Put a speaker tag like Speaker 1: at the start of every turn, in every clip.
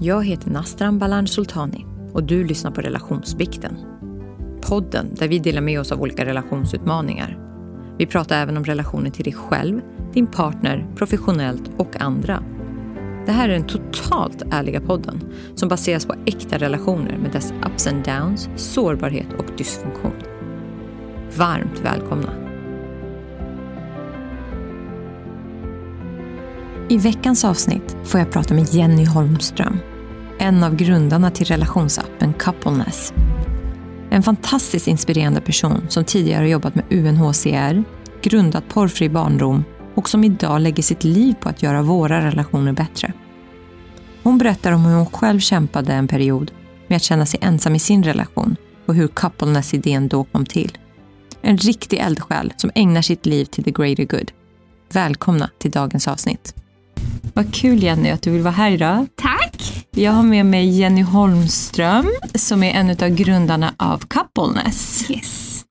Speaker 1: Jag heter Nastran Balan Sultani och du lyssnar på Relationsbikten. Podden där vi delar med oss av olika relationsutmaningar. Vi pratar även om relationer till dig själv, din partner, professionellt och andra. Det här är den totalt ärliga podden som baseras på äkta relationer med dess ups and downs, sårbarhet och dysfunktion. Varmt välkomna! I veckans avsnitt får jag prata med Jenny Holmström, en av grundarna till relationsappen Coupleness. En fantastiskt inspirerande person som tidigare har jobbat med UNHCR, grundat Porrfri barndom och som idag lägger sitt liv på att göra våra relationer bättre. Hon berättar om hur hon själv kämpade en period med att känna sig ensam i sin relation och hur Coupleness-idén då kom till. En riktig eldsjäl som ägnar sitt liv till the greater good. Välkomna till dagens avsnitt. Vad kul Jenny att du vill vara här idag.
Speaker 2: Tack!
Speaker 1: Jag har med mig Jenny Holmström som är en av grundarna av Coupleness.
Speaker 2: Yes.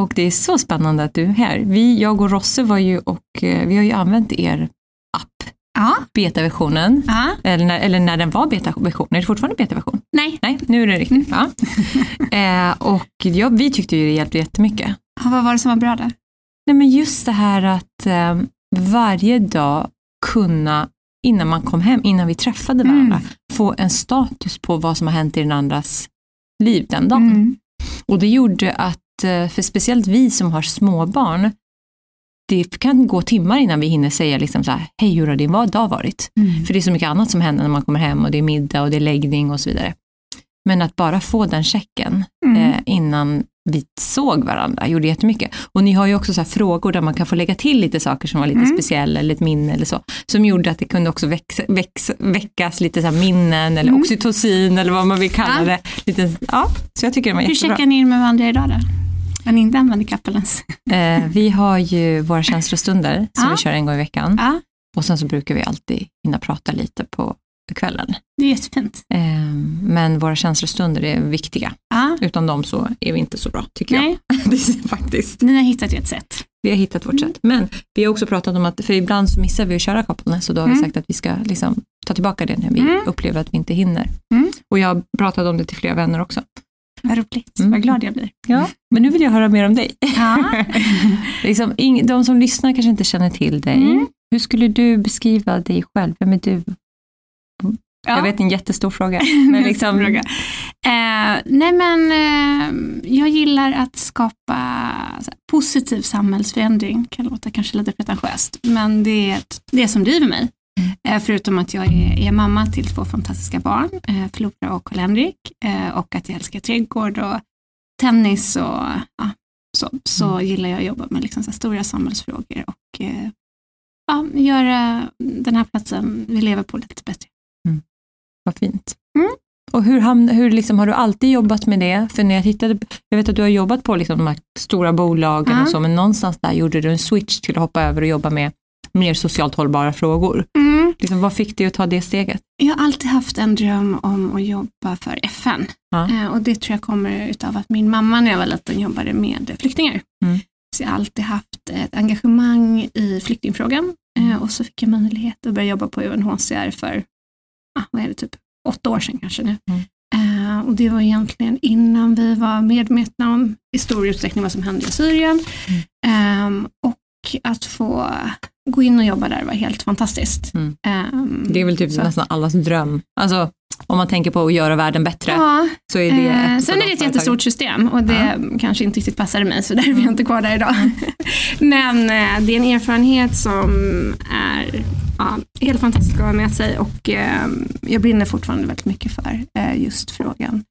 Speaker 1: Och det är så spännande att du är här. Vi, jag och Rosse var ju och eh, vi har ju använt er app,
Speaker 2: Ja.
Speaker 1: betaversionen.
Speaker 2: ja.
Speaker 1: Eller när, eller när den var betaversion. Är det fortfarande betaversion?
Speaker 2: Nej.
Speaker 1: Nej, nu är det riktigt. Ja. eh, och ja, vi tyckte ju det hjälpte jättemycket.
Speaker 2: Ja, vad var det som var bra där?
Speaker 1: Nej, men just det här att eh, varje dag kunna, innan man kom hem, innan vi träffade varandra, få en status på vad som har hänt i den andras liv den dagen.
Speaker 2: Mm.
Speaker 1: Och det gjorde att, eh, för speciellt vi som har småbarn, det kan gå timmar innan vi hinner säga liksom så här, hej hur har din dag varit?
Speaker 2: Mm.
Speaker 1: För det är så mycket annat som händer när man kommer hem och det är middag och det är läggning och så vidare. Men att bara få den checken
Speaker 2: Mm.
Speaker 1: eh, innan vi såg varandra gjorde jättemycket. Och ni har ju också så frågor där man kan få lägga till lite saker som var lite
Speaker 2: Mm.
Speaker 1: speciella eller ett minne eller så. Som gjorde att det kunde också växa, väx, väckas lite så minnen eller
Speaker 2: Mm.
Speaker 1: oxytocin eller vad man vill kalla
Speaker 2: Ja.
Speaker 1: det. Lite, ja, så jag tycker det var
Speaker 2: Hur
Speaker 1: jättebra.
Speaker 2: checkar ni in med varandra idag då? Ni inte använder Coupleness?
Speaker 1: Eh, vi har ju våra känslostunder som
Speaker 2: Ja.
Speaker 1: vi kör en gång i veckan.
Speaker 2: Ja,
Speaker 1: Och sen så brukar vi alltid hinna prata lite på kvällen.
Speaker 2: det är jättefint.
Speaker 1: Eh, men våra känslostunder är viktiga.
Speaker 2: Ja.
Speaker 1: Utan dem så är vi inte så bra, tycker
Speaker 2: Nej,
Speaker 1: jag. Det är faktiskt.
Speaker 2: ni har hittat ert sätt.
Speaker 1: Vi har hittat vårt
Speaker 2: Mm.
Speaker 1: sätt. Men vi har också pratat om att, för ibland så missar vi att köra coupleness och då har vi
Speaker 2: Mm.
Speaker 1: sagt att vi ska liksom ta tillbaka det när vi
Speaker 2: Mm.
Speaker 1: upplever att vi inte hinner.
Speaker 2: Mm.
Speaker 1: Och jag har pratat om det till flera vänner också.
Speaker 2: Vad roligt.
Speaker 1: Mm.
Speaker 2: Vad glad jag blir.
Speaker 1: Ja, men nu vill jag höra mer om dig.
Speaker 2: Ja.
Speaker 1: liksom, de som lyssnar kanske inte känner till dig.
Speaker 2: Mm.
Speaker 1: Hur skulle du beskriva dig själv? Vem är du?
Speaker 2: Ja.
Speaker 1: Jag vet en jättestor fråga.
Speaker 2: Men
Speaker 1: liksom,
Speaker 2: fråga. Eh, nej men eh, jag gillar att skapa här, positiv samhällsförändring. Kan låta kanske lite pretentiöst, men det är det som driver mig. Eh, förutom att jag är, är mamma till två fantastiska barn, eh, Flora och Karl-Henrik, eh, och att jag älskar trädgård och tennis och ja, så, så gillar jag att jobba med liksom, här, stora samhällsfrågor och eh, ja, göra den här platsen vi lever på lite bättre.
Speaker 1: Vad fint.
Speaker 2: Mm.
Speaker 1: Och hur, hamn, hur liksom, har du alltid jobbat med det? För när jag tittade, jag vet att du har jobbat på liksom, de här stora bolagen
Speaker 2: Ja.
Speaker 1: och så, men någonstans där gjorde du en switch till att hoppa över och jobba med mer socialt hållbara frågor. Liksom, vad fick dig att ta det steget?
Speaker 2: Jag har alltid haft en dröm om att jobba för FN.
Speaker 1: Ja.
Speaker 2: Eh, och det tror jag kommer utav att min mamma när jag var liten jobbade med flyktingar.
Speaker 1: Mm.
Speaker 2: Så jag har alltid haft ett engagemang i flyktingfrågan. Eh, och så fick jag möjlighet att börja jobba på UNHCR för, vad är det, typ åtta år sedan kanske nu.
Speaker 1: Mm.
Speaker 2: Eh, och det var egentligen innan vi var medvetna om i stor utsträckning vad som hände i Syrien. Ehm, och att få gå in och jobba där var helt fantastiskt.
Speaker 1: Mm.
Speaker 2: Ehm,
Speaker 1: Det är väl typ
Speaker 2: så-
Speaker 1: nästan allas dröm. Alltså, om man tänker på att göra världen bättre
Speaker 2: Ja,
Speaker 1: så är det
Speaker 2: eh, sen är
Speaker 1: de
Speaker 2: det ett jättestort system och det kanske inte riktigt passade mig så därför är jag inte kvar där idag. Men eh, det är en erfarenhet som är ja, helt fantastisk att ha med sig och eh, jag brinner fortfarande väldigt mycket för eh, just frågan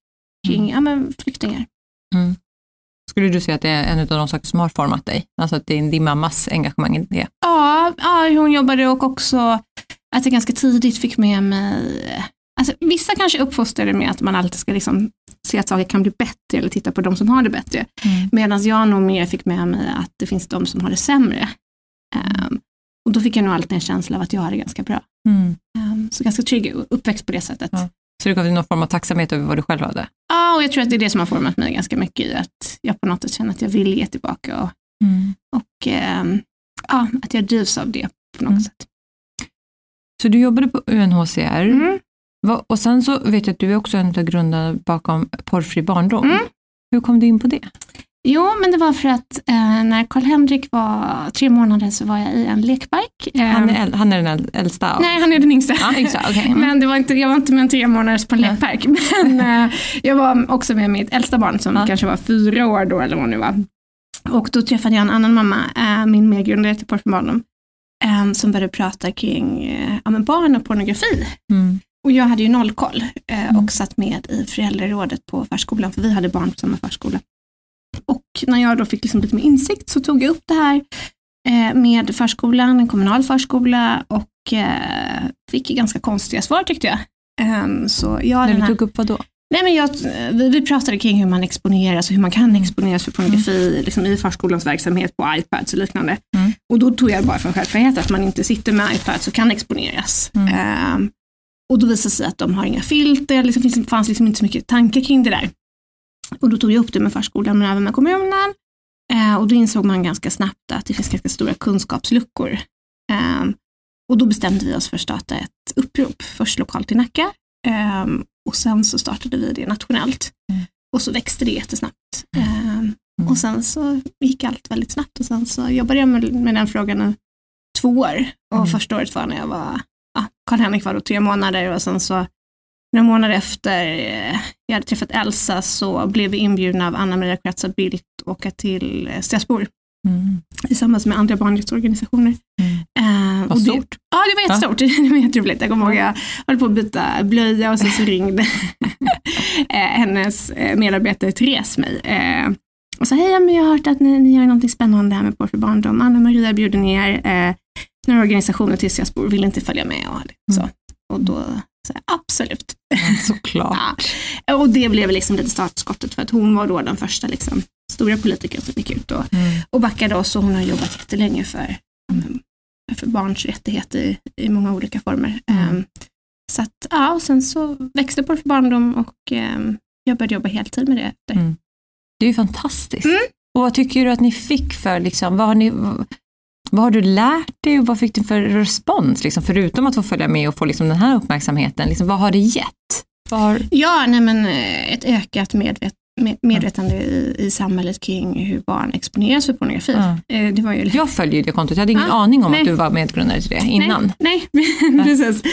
Speaker 2: kring ja, men flyktingar.
Speaker 1: Mm. Skulle du säga att det är en av de saker som har format dig? Alltså att det är din mammas engagemang i det?
Speaker 2: Ja, ja, hon jobbade och också att jag ganska tidigt fick med mig Alltså, vissa kanske uppfostrade med att man alltid ska liksom se att saker kan bli bättre eller titta på de som har det bättre.
Speaker 1: Mm.
Speaker 2: Medan jag nog mer fick med mig att det finns de som har det sämre. Ehm, och då fick jag nog alltid en känsla av att jag har det ganska bra.
Speaker 1: Mm.
Speaker 2: Ehm, så ganska trygg uppväxt på det sättet.
Speaker 1: Ja.
Speaker 2: Ja.
Speaker 1: Så det gav dig någon form av tacksamhet över vad du själv hade?
Speaker 2: och jag tror att det är det som har format mig ganska mycket i att jag på något sätt känner att jag vill ge tillbaka och, och ehm, ja, att jag drivs av det på något
Speaker 1: Mm.
Speaker 2: sätt.
Speaker 1: Så du jobbade på UNHCR
Speaker 2: Mm.
Speaker 1: Och sen så vet jag att du är också en av grundarna bakom Porrfri barndom.
Speaker 2: Mm.
Speaker 1: Hur kom du in på det?
Speaker 2: Jo, men det var för att eh, när Karl-Henrik var tre månader så var jag i en lekpark. Eh,
Speaker 1: Han är, äl- han är den äl- äldsta? av-
Speaker 2: Nej, han är den yngsta.
Speaker 1: Ja, exakt, okej. Mm.
Speaker 2: Men det var inte, jag var inte med en tre månaders på en lekpark. Men eh, jag var också med mitt äldsta barn som
Speaker 1: Ja.
Speaker 2: kanske var fyra år då eller vad nu var. Och då träffade jag en annan mamma, eh, min medgrundare till barndom, eh, som började prata kring eh, ja, men barn och pornografi.
Speaker 1: Mm.
Speaker 2: Och jag hade ju noll koll eh,
Speaker 1: Mm.
Speaker 2: och satt med i föräldrarådet på förskolan, för vi hade barn på samma förskola. Och när jag då fick liksom lite mer insikt så tog jag upp det här eh, med förskolan, en kommunal förskola och eh, fick ganska konstiga svar tyckte jag. Ehm, så jag
Speaker 1: När du
Speaker 2: här,
Speaker 1: tog upp vad då?
Speaker 2: nej men jag, vi, vi pratade kring hur man exponeras och hur man kan
Speaker 1: Mm.
Speaker 2: exponeras för pornografi liksom i förskolans verksamhet på iPads och liknande.
Speaker 1: Mm.
Speaker 2: Och då tog jag bara för en självklarhet att man inte sitter med iPads och kan exponeras.
Speaker 1: Mm.
Speaker 2: Ehm, och då visade det sig att de har inga filter, det liksom, finns- fanns liksom inte så mycket tankar kring det där. Och då tog jag upp det med förskolan men även med kommunen. Eh, och då insåg man ganska snabbt att det finns ganska stora kunskapsluckor. Ehm, och då bestämde vi oss för att starta ett upprop, först lokalt i Nacka ehm, och sen så startade vi det nationellt.
Speaker 1: Mm.
Speaker 2: Och så växte det jättesnabbt. Ehm, och sen så gick allt väldigt snabbt och sen så jobbade jag med, med den frågan i två år. Och
Speaker 1: Mm.
Speaker 2: första året var när jag var, ja, Karl-Henrik var då tre månader och sen så några månader efter eh, jag hade träffat Elsa så blev vi inbjudna av Anna Maria Kratza Bildt att åka till eh, Strasbourg
Speaker 1: Mm.
Speaker 2: tillsammans med andra barnrättsorganisationer.
Speaker 1: Mm.
Speaker 2: Eh,
Speaker 1: Vad
Speaker 2: och det-
Speaker 1: stort.
Speaker 2: Ja, det var jättestort. Det var jätteroligt. Jag kommer ihåg jag höll på att byta blöja och sen så ringde eh, hennes medarbetare Therese mig. Eh, och sa, hej, men jag har hört att ni, ni gör någonting spännande här med Porr för barndom. Anna-Maria bjuder ner eh, några organisationer till Strasbourg, vill inte följa med? Och, så.
Speaker 1: Mm.
Speaker 2: och då jag, absolut.
Speaker 1: Såklart.
Speaker 2: Ja. Och det blev liksom lite startskottet för att hon var då den första liksom, stora politikern som gick ut och,
Speaker 1: Mm.
Speaker 2: och backade oss och hon har jobbat jättelänge för, mm, för barns rättigheter i, i många olika former.
Speaker 1: Mm.
Speaker 2: Ehm, så att, ja, och sen så växte på för barndom och ehm, jag började jobba heltid med det.
Speaker 1: Mm. Det är ju fantastiskt.
Speaker 2: Mm.
Speaker 1: Och vad tycker du att ni fick för, liksom, vad, har ni, vad har du lärt dig och vad fick du för respons? Liksom, förutom att få följa med och få liksom, den här uppmärksamheten, liksom, vad har det gett? Har,
Speaker 2: Ja, nej men eh, ett ökat medvet medvetande i, i samhället kring hur barn exponeras för pornografi. Eh, Det var ju
Speaker 1: jag följer det kontot, jag hade ingen
Speaker 2: Ah,
Speaker 1: aning om
Speaker 2: nej.
Speaker 1: att du var medgrundare till det innan.
Speaker 2: Nej, nej precis.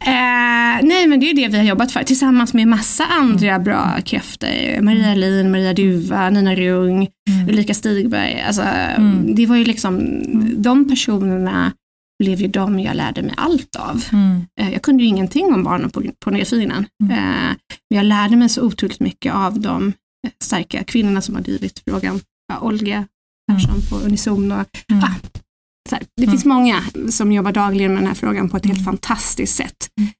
Speaker 2: Eh, nej, men det är det vi har jobbat för tillsammans med massa andra bra krafter. Maria Lin, Maria Duva, Nina Rung,
Speaker 1: Mm.
Speaker 2: Ulrika Stigberg. Alltså,
Speaker 1: Mm.
Speaker 2: Det var ju liksom, de personerna blev ju de jag lärde mig allt av.
Speaker 1: Mm.
Speaker 2: Eh, Jag kunde ju ingenting om barn och porn- pornografi innan.
Speaker 1: Mm.
Speaker 2: Eh, Men jag lärde mig så otroligt mycket av de eh, starka kvinnorna som har drivit frågan. Ja, Olga Persson på Unison och
Speaker 1: Mm.
Speaker 2: Ah, här, det
Speaker 1: Mm.
Speaker 2: finns många som jobbar dagligen med den här frågan på ett helt
Speaker 1: Mm.
Speaker 2: fantastiskt sätt.
Speaker 1: Mm.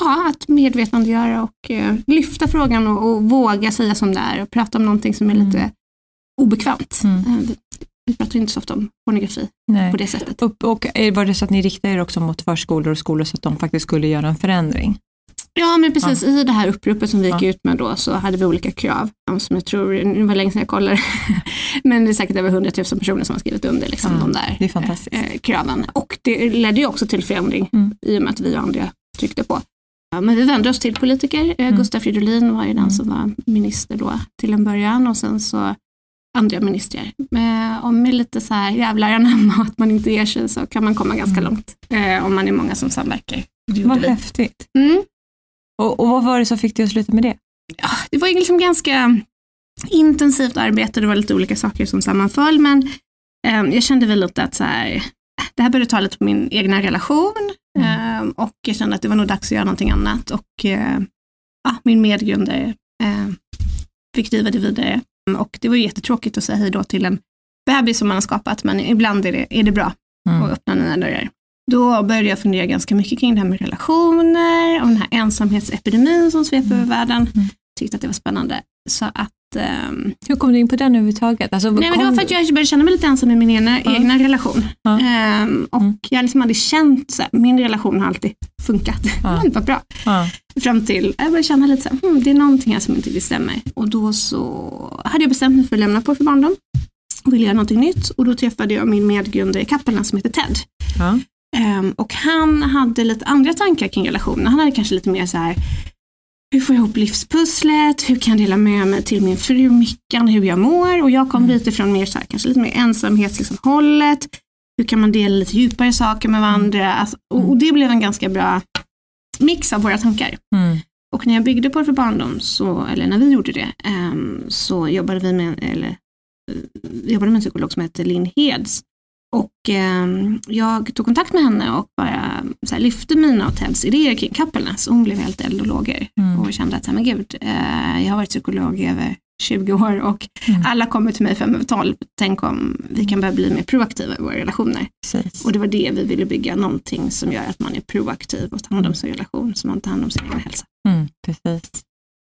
Speaker 2: Ja, att medvetandegöra och eh, lyfta frågan och, och våga säga som det är och prata om någonting som är
Speaker 1: Mm.
Speaker 2: lite obekvämt.
Speaker 1: Mm.
Speaker 2: Eh, vi- Vi pratar inte så ofta om pornografi
Speaker 1: Nej.
Speaker 2: på det sättet.
Speaker 1: Och, och är- var det så att ni riktade er också mot förskolor och skolor så att de faktiskt skulle göra en förändring?
Speaker 2: Ja, men precis. I det här uppropet som vi gick
Speaker 1: Ja.
Speaker 2: ut med då så hade vi olika krav. Som jag tror, nu var det länge sedan jag kollade, men det är säkert över 100 000 personer som har skrivit under liksom,
Speaker 1: Ja,
Speaker 2: de där
Speaker 1: fantastiskt.
Speaker 2: eh, kraven. Och det ledde ju också till förändring
Speaker 1: Mm.
Speaker 2: i och med att vi och andra tryckte på. Ja, men vi vände oss till politiker. Eh,
Speaker 1: Mm.
Speaker 2: Gustaf Fridolin var ju den
Speaker 1: Mm.
Speaker 2: som var minister då till en början och sen så andra ministrar. Eh, och med lite så här jävlar anamma att man inte ger sig så kan man komma ganska
Speaker 1: Mm.
Speaker 2: långt. Eh, om man är många som samverkar.
Speaker 1: Vad häftigt.
Speaker 2: Mm.
Speaker 1: Och, och vad var det som fick dig att sluta med det?
Speaker 2: ja, det var liksom ganska intensivt arbete, det var lite olika saker som sammanföll, men eh, jag kände väl lite att så här, det här började ta lite på min egna relation
Speaker 1: Mm.
Speaker 2: eh, och jag kände att det var nog dags att göra någonting annat och eh, ja, min medgrundare eh, fick driva det vidare och det var ju jättetråkigt att säga hej då till en bebis som man har skapat, men ibland är det, är det bra
Speaker 1: Mm.
Speaker 2: och öppna nya dörrar. Då började jag fundera ganska mycket kring det här med relationer, om den här ensamhetsepidemin som sveper över världen.
Speaker 1: Mm.
Speaker 2: Tyckte att det var spännande. Så att, ehm,
Speaker 1: Hur kom du in på den överhuvudtaget? Alltså,
Speaker 2: nej, men det var för att jag började känna mig lite ensam i min egna,
Speaker 1: Ja.
Speaker 2: egna relation.
Speaker 1: Ja.
Speaker 2: Ehm, och
Speaker 1: Mm.
Speaker 2: jag har liksom aldrig känt, så här, min relation har alltid funkat.
Speaker 1: Ja.
Speaker 2: var bra.
Speaker 1: Ja.
Speaker 2: Fram till, jag började känna lite så här, hmm, det är någonting här som inte riktigt stämmer. Och då så hade jag bestämt mig för att lämna på för barndom och ville göra någonting nytt. Och då träffade jag min medgrundare i Kapperna som heter Ted. Um, och han hade lite andra tankar kring relationen. Han hade kanske lite mer så här, hur får jag ihop livspusslet? Hur kan jag dela med mig till min fru Mickan hur jag mår? Och jag kom mm. lite från mer så här, kanske lite mer ensamhetshållet. Liksom, hur kan man dela lite djupare saker med varandra? Alltså, och, och, mm. det blev en ganska bra mix av våra tankar. Mm. Och när jag byggde på för barndom, så, eller när vi gjorde det, um, så jobbade vi med, eller, uh, jobbade med en psykolog som heter Linn Heds. Och um, jag tog kontakt med henne och bara så här, lyfte mina och Teds idéer kring. Och hon blev helt eld och lågor mm. och kände att, men gud, uh, jag har varit psykolog i över 20 år och mm. alla kommer till mig fem över tolv. Tänk om vi kan börja bli mer proaktiva i våra relationer. Precis. Och det var det vi ville bygga, någonting som gör att man är proaktiv och tar hand om sin relation, så man tar hand om sin egen hälsa.
Speaker 1: Mm, precis.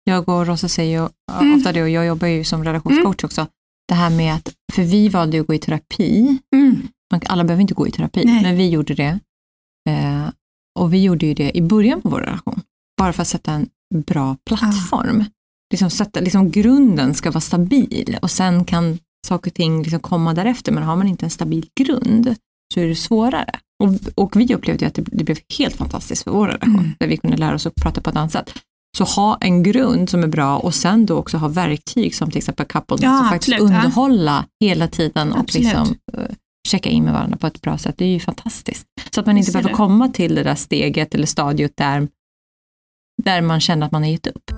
Speaker 1: Jag och Rosa säger ju mm. ofta det och jag jobbar ju som relationscoach mm. också. Det här med att, för vi valde att gå i terapi. Alla behöver inte gå i terapi, Nej. men vi gjorde det. Eh, och vi gjorde ju det i början på vår relation, bara för att sätta en bra plattform. Ah liksom sätta, liksom grunden ska vara stabil och sen kan saker och ting liksom komma därefter. Men har man inte en stabil grund så är det svårare. Och, och vi upplevde att det, det, blev helt fantastiskt för vår relation, mm. där vi kunde lära oss att prata på ett annat sätt. Så ha en grund som är bra och sen då också ha verktyg som till exempel couple ja, som faktiskt underhålla ja. hela tiden och liksom, uh, checka in med varandra på ett bra sätt. Det är ju fantastiskt. Så att man inte behöver komma till det där steget eller stadiet där, där man känner att man har gett upp.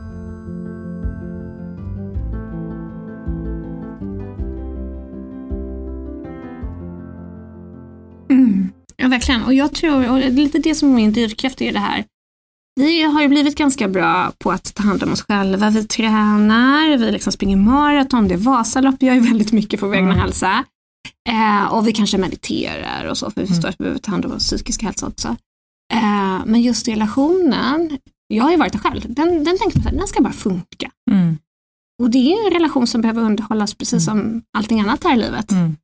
Speaker 2: Mm. Ja, verkligen. Och jag tror, och det är lite det som är min drivkraft i det här. Vi har ju blivit ganska bra på att ta hand om oss själva. Vi tränar, vi liksom springer maraton, det är Vasalopp, gör ju väldigt mycket för vår mm. egna hälsa. Eh, och vi kanske mediterar och så, för vi förstår mm. att vi behöver ta hand om vår psykiska hälsa också. Eh, men just relationen, jag har ju varit där själv, den, den tänkte att den ska bara funka. Mm. Och det är en relation som behöver underhållas precis mm. som allting annat här i livet. Mm.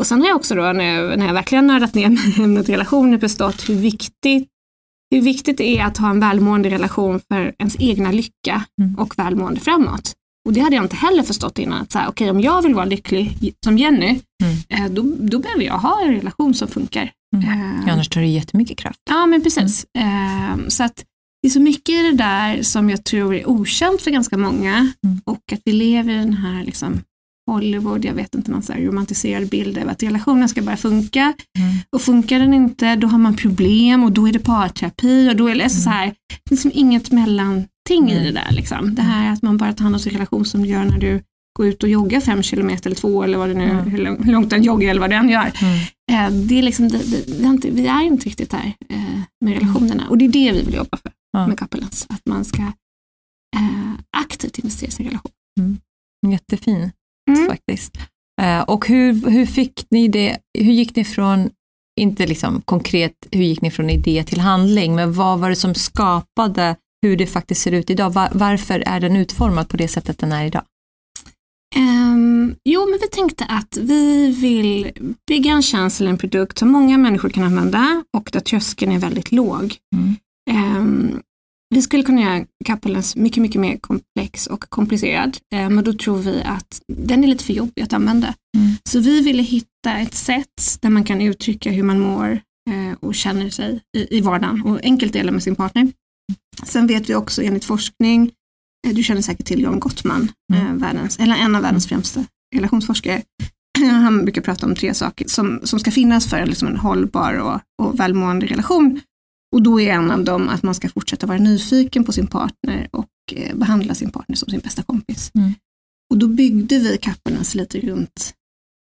Speaker 2: Och sen har jag också då när jag, när jag verkligen nördat ner mig i ämnet relationer förstått hur viktigt, hur viktigt det är att ha en välmående relation för ens egna lycka mm. och välmående framåt. Och det hade jag inte heller förstått innan. Att så här, okay, om jag vill vara lycklig som Jenny, mm. eh, då, då behöver jag ha en relation som funkar.
Speaker 1: Mm. Eh, annars tar det jättemycket kraft.
Speaker 2: Ja, men precis. Eh, så att det är så mycket i det där som jag tror är okänt för ganska många mm. och att vi lever i den här liksom, Hollywood, jag vet inte, någon så romantiserad bild av att relationen ska bara funka. Mm. Och funkar den inte, då har man problem och då är det parterapi och då är det mm. så här, liksom inget mellanting i det där. Liksom. Det här att man bara tar hand om sin relation som du gör när du går ut och joggar fem kilometer eller två eller vad det nu, mm. hur långt en joggar eller vad den gör. Mm. Eh, det är liksom, det, det, det är inte, vi är inte riktigt där eh, med relationerna och det är det vi vill jobba för mm. med Couples, att man ska eh, aktivt investera i sin relation.
Speaker 1: Mm. Jättefin mm. faktiskt. Eh, och hur, hur fick ni det, hur gick ni från, inte liksom konkret, hur gick ni från idé till handling, men vad var det som skapade hur det faktiskt ser ut idag? Var, varför är den utformad på det sättet den är idag?
Speaker 2: Um, jo, men vi tänkte att vi vill bygga en tjänst eller en produkt som många människor kan använda och där tröskeln är väldigt låg. Mm. Um, vi skulle kunna göra Kapellens mycket, mycket mer komplex och komplicerad, men då tror vi att den är lite för jobbig att använda. Mm. Så vi ville hitta ett sätt där man kan uttrycka hur man mår eh, och känner sig i, i vardagen och enkelt dela med sin partner. Sen vet vi också enligt forskning, eh, du känner säkert till John Gottman, mm. världens, eller en av världens främsta relationsforskare. Han brukar prata om tre saker som, som ska finnas för liksom en hållbar och, och välmående relation. Och då är en av dem att man ska fortsätta vara nyfiken på sin partner och eh, behandla sin partner som sin bästa kompis. Mm. Och då byggde vi Kapparnas lite runt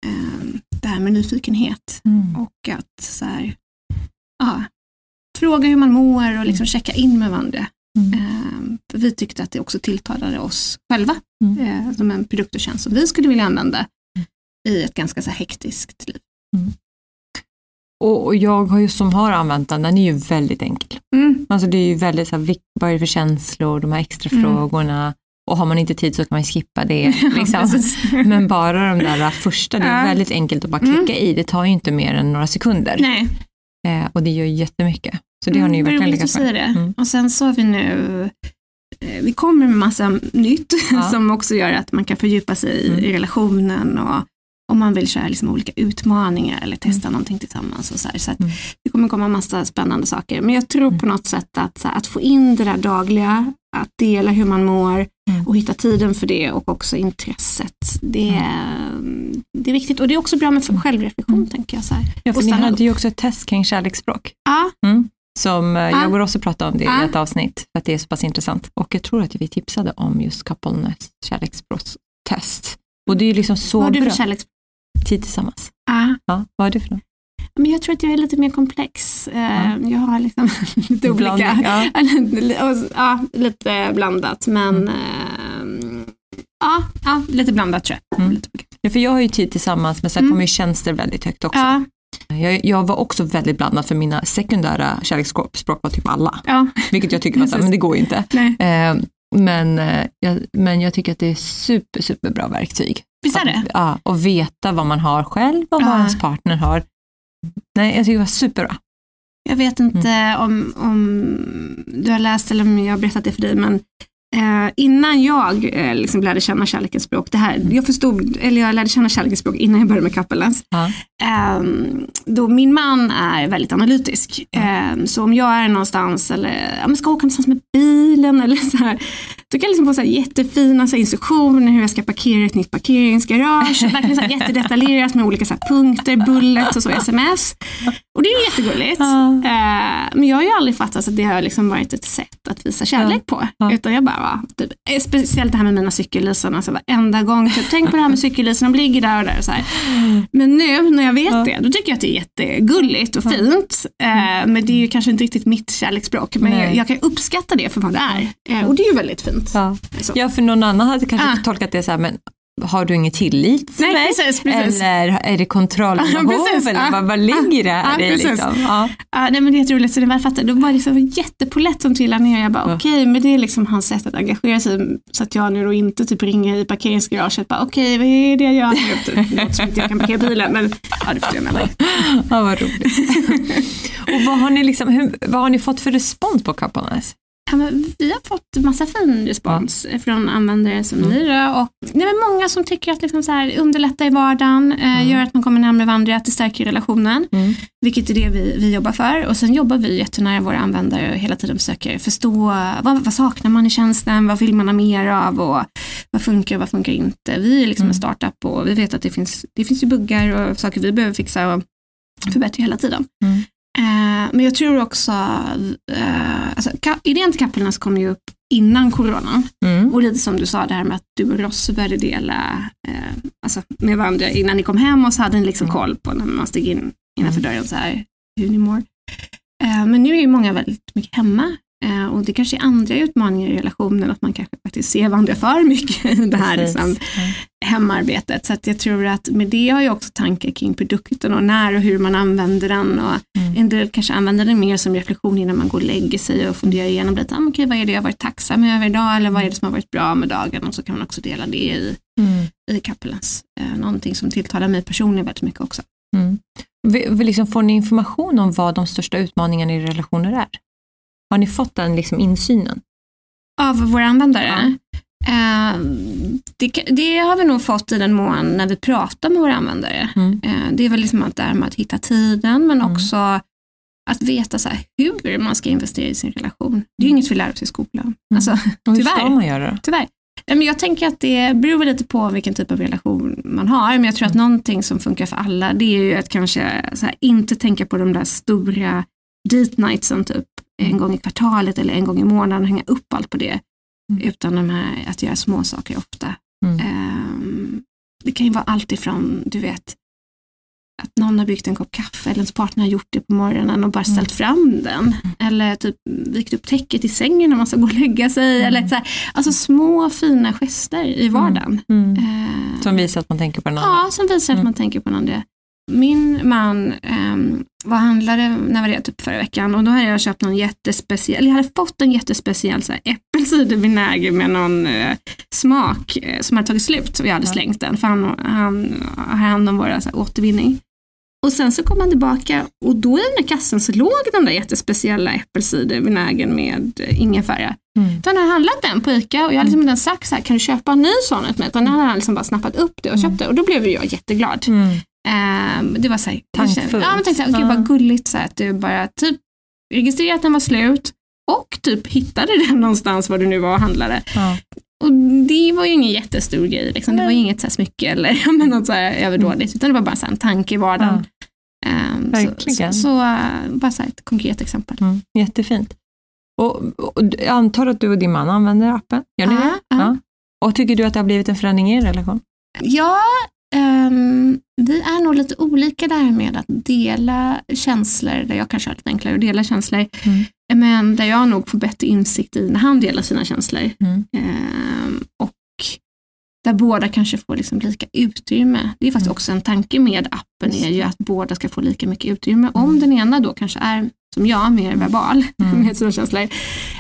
Speaker 2: eh, det här med nyfikenhet mm. och att så här, ja, fråga hur man mår och liksom checka in med varandra. Mm. Eh, för vi tyckte att det också tilltalade oss själva mm. eh, som en produkt och tjänst som vi skulle vilja använda mm. i ett ganska så hektiskt liv. Mm.
Speaker 1: Och jag har ju som har använt den, den är ju väldigt enkel. Mm. Alltså det är ju väldigt så här, vad är det för känslor, de här extra mm. frågorna. Och har man inte tid så kan man skippa det. Liksom. Men bara de där första, det är väldigt enkelt att bara klicka mm. i. Det tar ju inte mer än några sekunder.
Speaker 2: Nej.
Speaker 1: Eh, och det gör jättemycket. Så det har ni ju mm, verkligen lyckats
Speaker 2: med. Mm. Och sen så har vi nu eh, vi kommer med massa nytt ja. som också gör att man kan fördjupa sig i, mm. i relationen och om man vill köra liksom olika utmaningar eller testa
Speaker 1: Mm.
Speaker 2: någonting tillsammans. Och så här. Så
Speaker 1: Mm.
Speaker 2: det kommer komma massa spännande saker. Men jag tror på något sätt att, här, att få in det där dagliga, att dela hur man mår
Speaker 1: Mm.
Speaker 2: och hitta tiden för det och också intresset. Det är, det är viktigt och det är också bra med självreflektion
Speaker 1: Mm.
Speaker 2: tänker jag. Så här.
Speaker 1: Ja, för
Speaker 2: Och
Speaker 1: ni hade ju också ett test kring kärleksspråk.
Speaker 2: Ja,
Speaker 1: Som eh,
Speaker 2: Ja.
Speaker 1: jag går också prata om det
Speaker 2: Ja.
Speaker 1: i ett avsnitt, för att det är så pass intressant. Och jag tror att vi tipsade om just Coupleness kärleksspråkstest. Och det är ju liksom så
Speaker 2: vad har du
Speaker 1: bra.
Speaker 2: för kärleks...
Speaker 1: Tid tillsammans.
Speaker 2: Ja.
Speaker 1: Ja, vad är det för något?
Speaker 2: Men jag tror att jag är lite mer komplex. Eh, Jag har liksom lite olika,
Speaker 1: ja.
Speaker 2: Och- ja, lite blandat men
Speaker 1: Mm.
Speaker 2: eh, ja, ja, lite blandat tror jag.
Speaker 1: Mm. Ja, för jag har ju tid tillsammans, men sen
Speaker 2: Mm.
Speaker 1: kommer ju tjänster väldigt högt också.
Speaker 2: Ja,
Speaker 1: Jag, jag var också väldigt blandad, för mina sekundära kärleksspråk var typ alla.
Speaker 2: ja,
Speaker 1: Vilket jag tycker var så, men det går ju inte.
Speaker 2: nej.
Speaker 1: Eh, men, jag, men jag tycker att det är super, superbra verktyg.
Speaker 2: Visst är det?
Speaker 1: Att, ja, och veta vad man har själv och vad
Speaker 2: Ja.
Speaker 1: ens partner har. Nej, jag tycker det var superbra.
Speaker 2: Jag vet inte
Speaker 1: Mm.
Speaker 2: om, om du har läst eller om jag har berättat det för dig, men eh, innan jag eh, liksom lärde känna kärlekens språk, det här, jag förstod, eller jag lärde känna kärlekens språk innan jag började med Kappelens,
Speaker 1: Ja.
Speaker 2: Ehm, då min man är väldigt analytisk. Ehm, så om jag är någonstans eller ja, ska åka någonstans med bilen eller så här, då kan jag liksom få så här jättefina så här instruktioner hur jag ska parkera ett nytt parkeringsgarage. Verkligen så här jättedetaljerat med olika så här punkter, bullets och så sms. Och det är ju jättegulligt.
Speaker 1: Ja.
Speaker 2: Ehm, men jag har ju aldrig fattat att det har liksom varit ett sätt att visa kärlek på.
Speaker 1: Ja.
Speaker 2: Utan jag bara, va, typ, eh, speciellt det här med mina cykellysen, alltså varenda gång, typ, tänk på det här med cykellysen, de ligger där och där. Och så här. Men nu när jag vet
Speaker 1: Ja.
Speaker 2: det, då tycker jag att det är jättegulligt och fint. Eh, men det är ju kanske inte riktigt mitt kärleksspråk. Men jag, jag kan uppskatta det för vad det är. Eh, och det är ju väldigt fint.
Speaker 1: Ja. Ja, för någon annan hade kanske
Speaker 2: Ah.
Speaker 1: tolkat det så här, men har du ingen tillit till
Speaker 2: Nej,
Speaker 1: mig?
Speaker 2: precis, precis.
Speaker 1: Eller är det kontrollbehov?
Speaker 2: Precis,
Speaker 1: eller vad, vad ligger det här
Speaker 2: Ah,
Speaker 1: i? Liksom? Ja.
Speaker 2: Ja, nej, men det är jätteroligt, så det var fattar. Då var det så jättepolett som trillade ner. Jag bara
Speaker 1: Ja.
Speaker 2: okej, men det är liksom hans sätt att engagera sig. Så att jag nu då inte typ ringer i parkeringsgaraget. Bara okej, vad är det jag gör nu? Typ, Det låter som att jag kan parkera bilen, men ja, det förstår jag med mig.
Speaker 1: ja, vad roligt. och vad har, ni liksom, hur, vad har ni fått för respons på Coupleness?
Speaker 2: Ja, men vi har fått massa fin respons från användare som
Speaker 1: Mm.
Speaker 2: ni då. Och det är många som tycker att liksom så här underlätta i vardagen, eh,
Speaker 1: Mm.
Speaker 2: gör att man kommer närmare varandra, att det stärker relationen.
Speaker 1: Mm.
Speaker 2: Vilket är det vi, vi jobbar för. Och sen jobbar vi jättenära våra användare och hela tiden försöker förstå vad, vad saknar man i tjänsten, vad vill man ha mer av och vad funkar och vad funkar inte. Vi är liksom
Speaker 1: Mm.
Speaker 2: en startup och vi vet att det finns, det finns ju buggar och saker vi behöver fixa och förbättra hela tiden.
Speaker 1: Mm.
Speaker 2: Eh, men jag tror också, eh, alltså, idén till Kappelnas kom ju upp innan coronan.
Speaker 1: Mm.
Speaker 2: Och lite som du sa det här med att du och Ross började dela eh, alltså, med varandra innan ni kom hem och så hade ni liksom
Speaker 1: Mm.
Speaker 2: koll på när man steg in innanför
Speaker 1: Mm.
Speaker 2: dörren så här, hur ni mår. Men nu är ju många väldigt mycket hemma och det kanske är andra utmaningar i relationen, att man kanske faktiskt ser varandra för mycket i det här liksom, hemarbetet. Så att jag tror att med det har jag också tankar kring produkten och när och hur man använder den. Och
Speaker 1: Mm.
Speaker 2: en del kanske använder den mer som reflektion innan man går och lägger sig och funderar igenom lite, ah, okej, vad är det jag varit tacksam över idag eller vad är det som har varit bra med dagen och så kan man också dela det i,
Speaker 1: Mm.
Speaker 2: i Kappelens. Eh, någonting som tilltalar mig personligen väldigt mycket också.
Speaker 1: Mm. Vi, vi liksom, får ni information om vad de största utmaningarna i relationer är? Har ni fått den liksom insynen?
Speaker 2: Av våra användare? Eh, det, det har vi nog fått i den mån när vi pratar med våra användare.
Speaker 1: Mm.
Speaker 2: Eh, det är väl liksom att det här med att hitta tiden men
Speaker 1: Mm.
Speaker 2: också att veta så hur man ska investera i sin relation. Det är ju inget vi lär oss i skolan. Alltså,
Speaker 1: Och hur
Speaker 2: Tyvärr.
Speaker 1: ska man göra då?
Speaker 2: tyvärr. Eh, Men jag tänker att det beror lite på vilken typ av relation man har. Men jag tror att någonting som funkar för alla det är ju att kanske här, inte tänka på de där stora date nightsen typ en gång i kvartalet eller en gång i månaden och hänga upp allt på det.
Speaker 1: Mm.
Speaker 2: Utan de här, att göra små saker ofta.
Speaker 1: Mm.
Speaker 2: Ehm, det kan ju vara allt ifrån, du vet, att någon har byggt en kopp kaffe eller ens partner har gjort det på morgonen och bara
Speaker 1: Mm.
Speaker 2: ställt fram den. Eller typ vikt upp täcket i sängen när man ska gå och lägga sig.
Speaker 1: Mm.
Speaker 2: Eller så här, alltså små fina gester i vardagen.
Speaker 1: Mm.
Speaker 2: Eh,
Speaker 1: Som visar att man tänker på den andra?
Speaker 2: Ja, som visar att
Speaker 1: Mm.
Speaker 2: man tänker på någon det. Min man um, var handlare, när var det, typ förra veckan och då hade jag köpt någon jättespeciell, jag hade fått en jättespeciell så här, äppelcidervinäger med någon eh, smak eh, som hade tagit slut och jag hade slängt den för han, han har hand om våra så här, återvinning. Och sen så kom han tillbaka och då i den där kassen så låg den där jättespeciella äppelcidervinägern med ingefära.
Speaker 1: Mm.
Speaker 2: Han hade handlat den på ICA och jag hade liksom inte sagt så här, kan du köpa en ny sån åt mig? Utan han hade liksom bara snappat upp det och köpt det och då blev jag jätteglad.
Speaker 1: Mm.
Speaker 2: Ehm, det var så här,
Speaker 1: Tankfullt.
Speaker 2: Ja, men tänkte så här, gud vad gulligt så här, att du bara typ registrerade att den var slut och typ hittade den någonstans var du nu var och handlade.
Speaker 1: Ja.
Speaker 2: Och det var ju ingen jättestor grej, liksom. det var ju inget så här smycke eller men något så här överdådigt, utan det var bara så här en tanke i vardagen. Ehm,
Speaker 1: Verkligen.
Speaker 2: Så, så, så bara så här ett konkret exempel.
Speaker 1: Mm. Jättefint. Och, och jag antar att du och din man använder appen? Gör ni det?
Speaker 2: ja.
Speaker 1: Och tycker du att det har blivit en förändring i er relation?
Speaker 2: Ja, ehm, vi är nog lite olika där med att dela känslor, där jag kanske har lite enklare att dela känslor,
Speaker 1: Mm.
Speaker 2: men där jag nog får bättre insikt i när han delar sina känslor.
Speaker 1: Mm.
Speaker 2: Ehm, och där båda kanske får liksom lika utrymme. Det är faktiskt
Speaker 1: Mm.
Speaker 2: också en tanke med appen, är ju att båda ska få lika mycket utrymme. Om den ena då kanske är, som jag, mer verbal
Speaker 1: Mm.
Speaker 2: med sina känslor,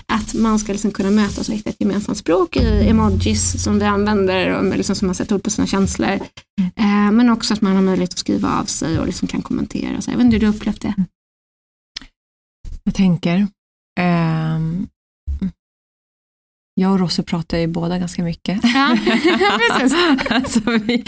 Speaker 2: att man ska liksom kunna mötas och hitta ett gemensamt språk i emojis som vi använder och liksom som man sätter ord på sina känslor.
Speaker 1: Mm.
Speaker 2: Eh, men också att man har möjlighet att skriva av sig och liksom kan kommentera. Så jag vet inte hur du upplevt det?
Speaker 1: Jag tänker, ehm, jag och Rosse pratar ju båda ganska mycket.
Speaker 2: Ja,
Speaker 1: alltså vi,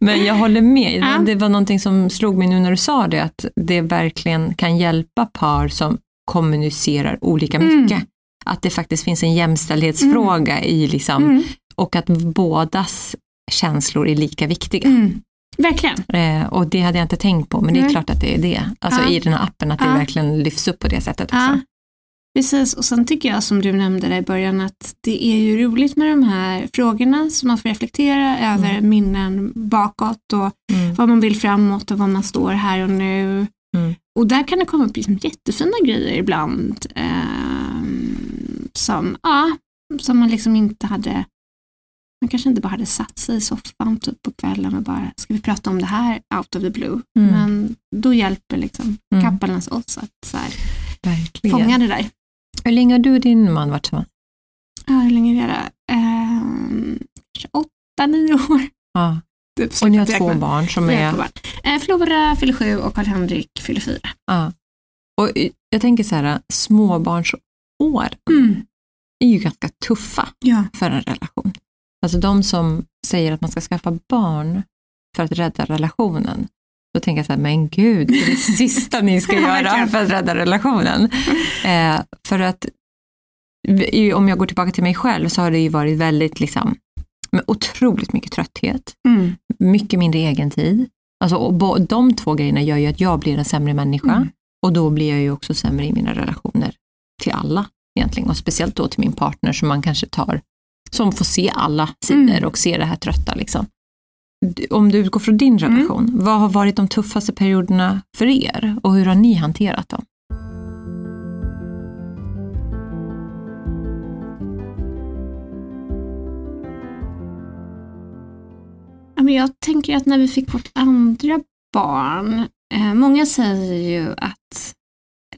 Speaker 1: men jag håller med.
Speaker 2: Ja.
Speaker 1: Det var någonting som slog mig nu när du sa det, att det verkligen kan hjälpa par som kommunicerar olika
Speaker 2: Mm.
Speaker 1: mycket. Att det faktiskt finns en jämställdhetsfråga i liksom,
Speaker 2: Mm.
Speaker 1: och att bådas känslor är lika viktiga.
Speaker 2: Mm. Verkligen.
Speaker 1: Eh, och det hade jag inte tänkt på, men det är klart att det är det. Alltså
Speaker 2: Ja.
Speaker 1: i den här appen, att det verkligen lyfts upp på det sättet också.
Speaker 2: Precis. Och sen tycker jag som du nämnde där i början att det är ju roligt med de här frågorna som man får reflektera över minnen bakåt och
Speaker 1: Mm.
Speaker 2: vad man vill framåt och vad man står här och nu.
Speaker 1: Mm.
Speaker 2: Och där kan det komma upp liksom jättefina grejer ibland ehm, som, ja, som man liksom inte hade man kanske inte bara hade satt sig i soffan typ på kvällen och bara, ska vi prata om det här out of the blue?
Speaker 1: Mm.
Speaker 2: Men då hjälper liksom
Speaker 1: Mm.
Speaker 2: oss att så här,
Speaker 1: Verkligen.
Speaker 2: fånga det där.
Speaker 1: Hur länge har du och din man varit tillsammans?
Speaker 2: Ja, hur länge är det? Kanske åtta, nio år.
Speaker 1: Ja.
Speaker 2: Typ,
Speaker 1: Och ni har två barn som är...
Speaker 2: barn. Eh, Flora fyller sju och Karl-Henrik fyller fyra.
Speaker 1: Ja. Och jag tänker så här, småbarnsår
Speaker 2: Mm.
Speaker 1: är ju ganska tuffa
Speaker 2: Ja.
Speaker 1: för en relation. Alltså de som säger att man ska skaffa barn för att rädda relationen, då tänker jag så här, men gud, det är det sista ni ska göra för att rädda relationen. Eh, för att, om jag går tillbaka till mig själv, så har det ju varit väldigt, liksom, med otroligt mycket trötthet,
Speaker 2: Mm.
Speaker 1: mycket mindre egen tid. Alltså, och de två grejerna gör ju att jag blir en sämre människa
Speaker 2: Mm.
Speaker 1: och då blir jag ju också sämre i mina relationer till alla egentligen och speciellt då till min partner som man kanske tar, som får se alla sidor
Speaker 2: Mm.
Speaker 1: och se det här trötta liksom. Om du utgår från din
Speaker 2: Mm.
Speaker 1: relation, vad har varit de tuffaste perioderna för er och hur har ni hanterat dem?
Speaker 2: Jag tänker att när vi fick vårt andra barn, eh, många säger ju att,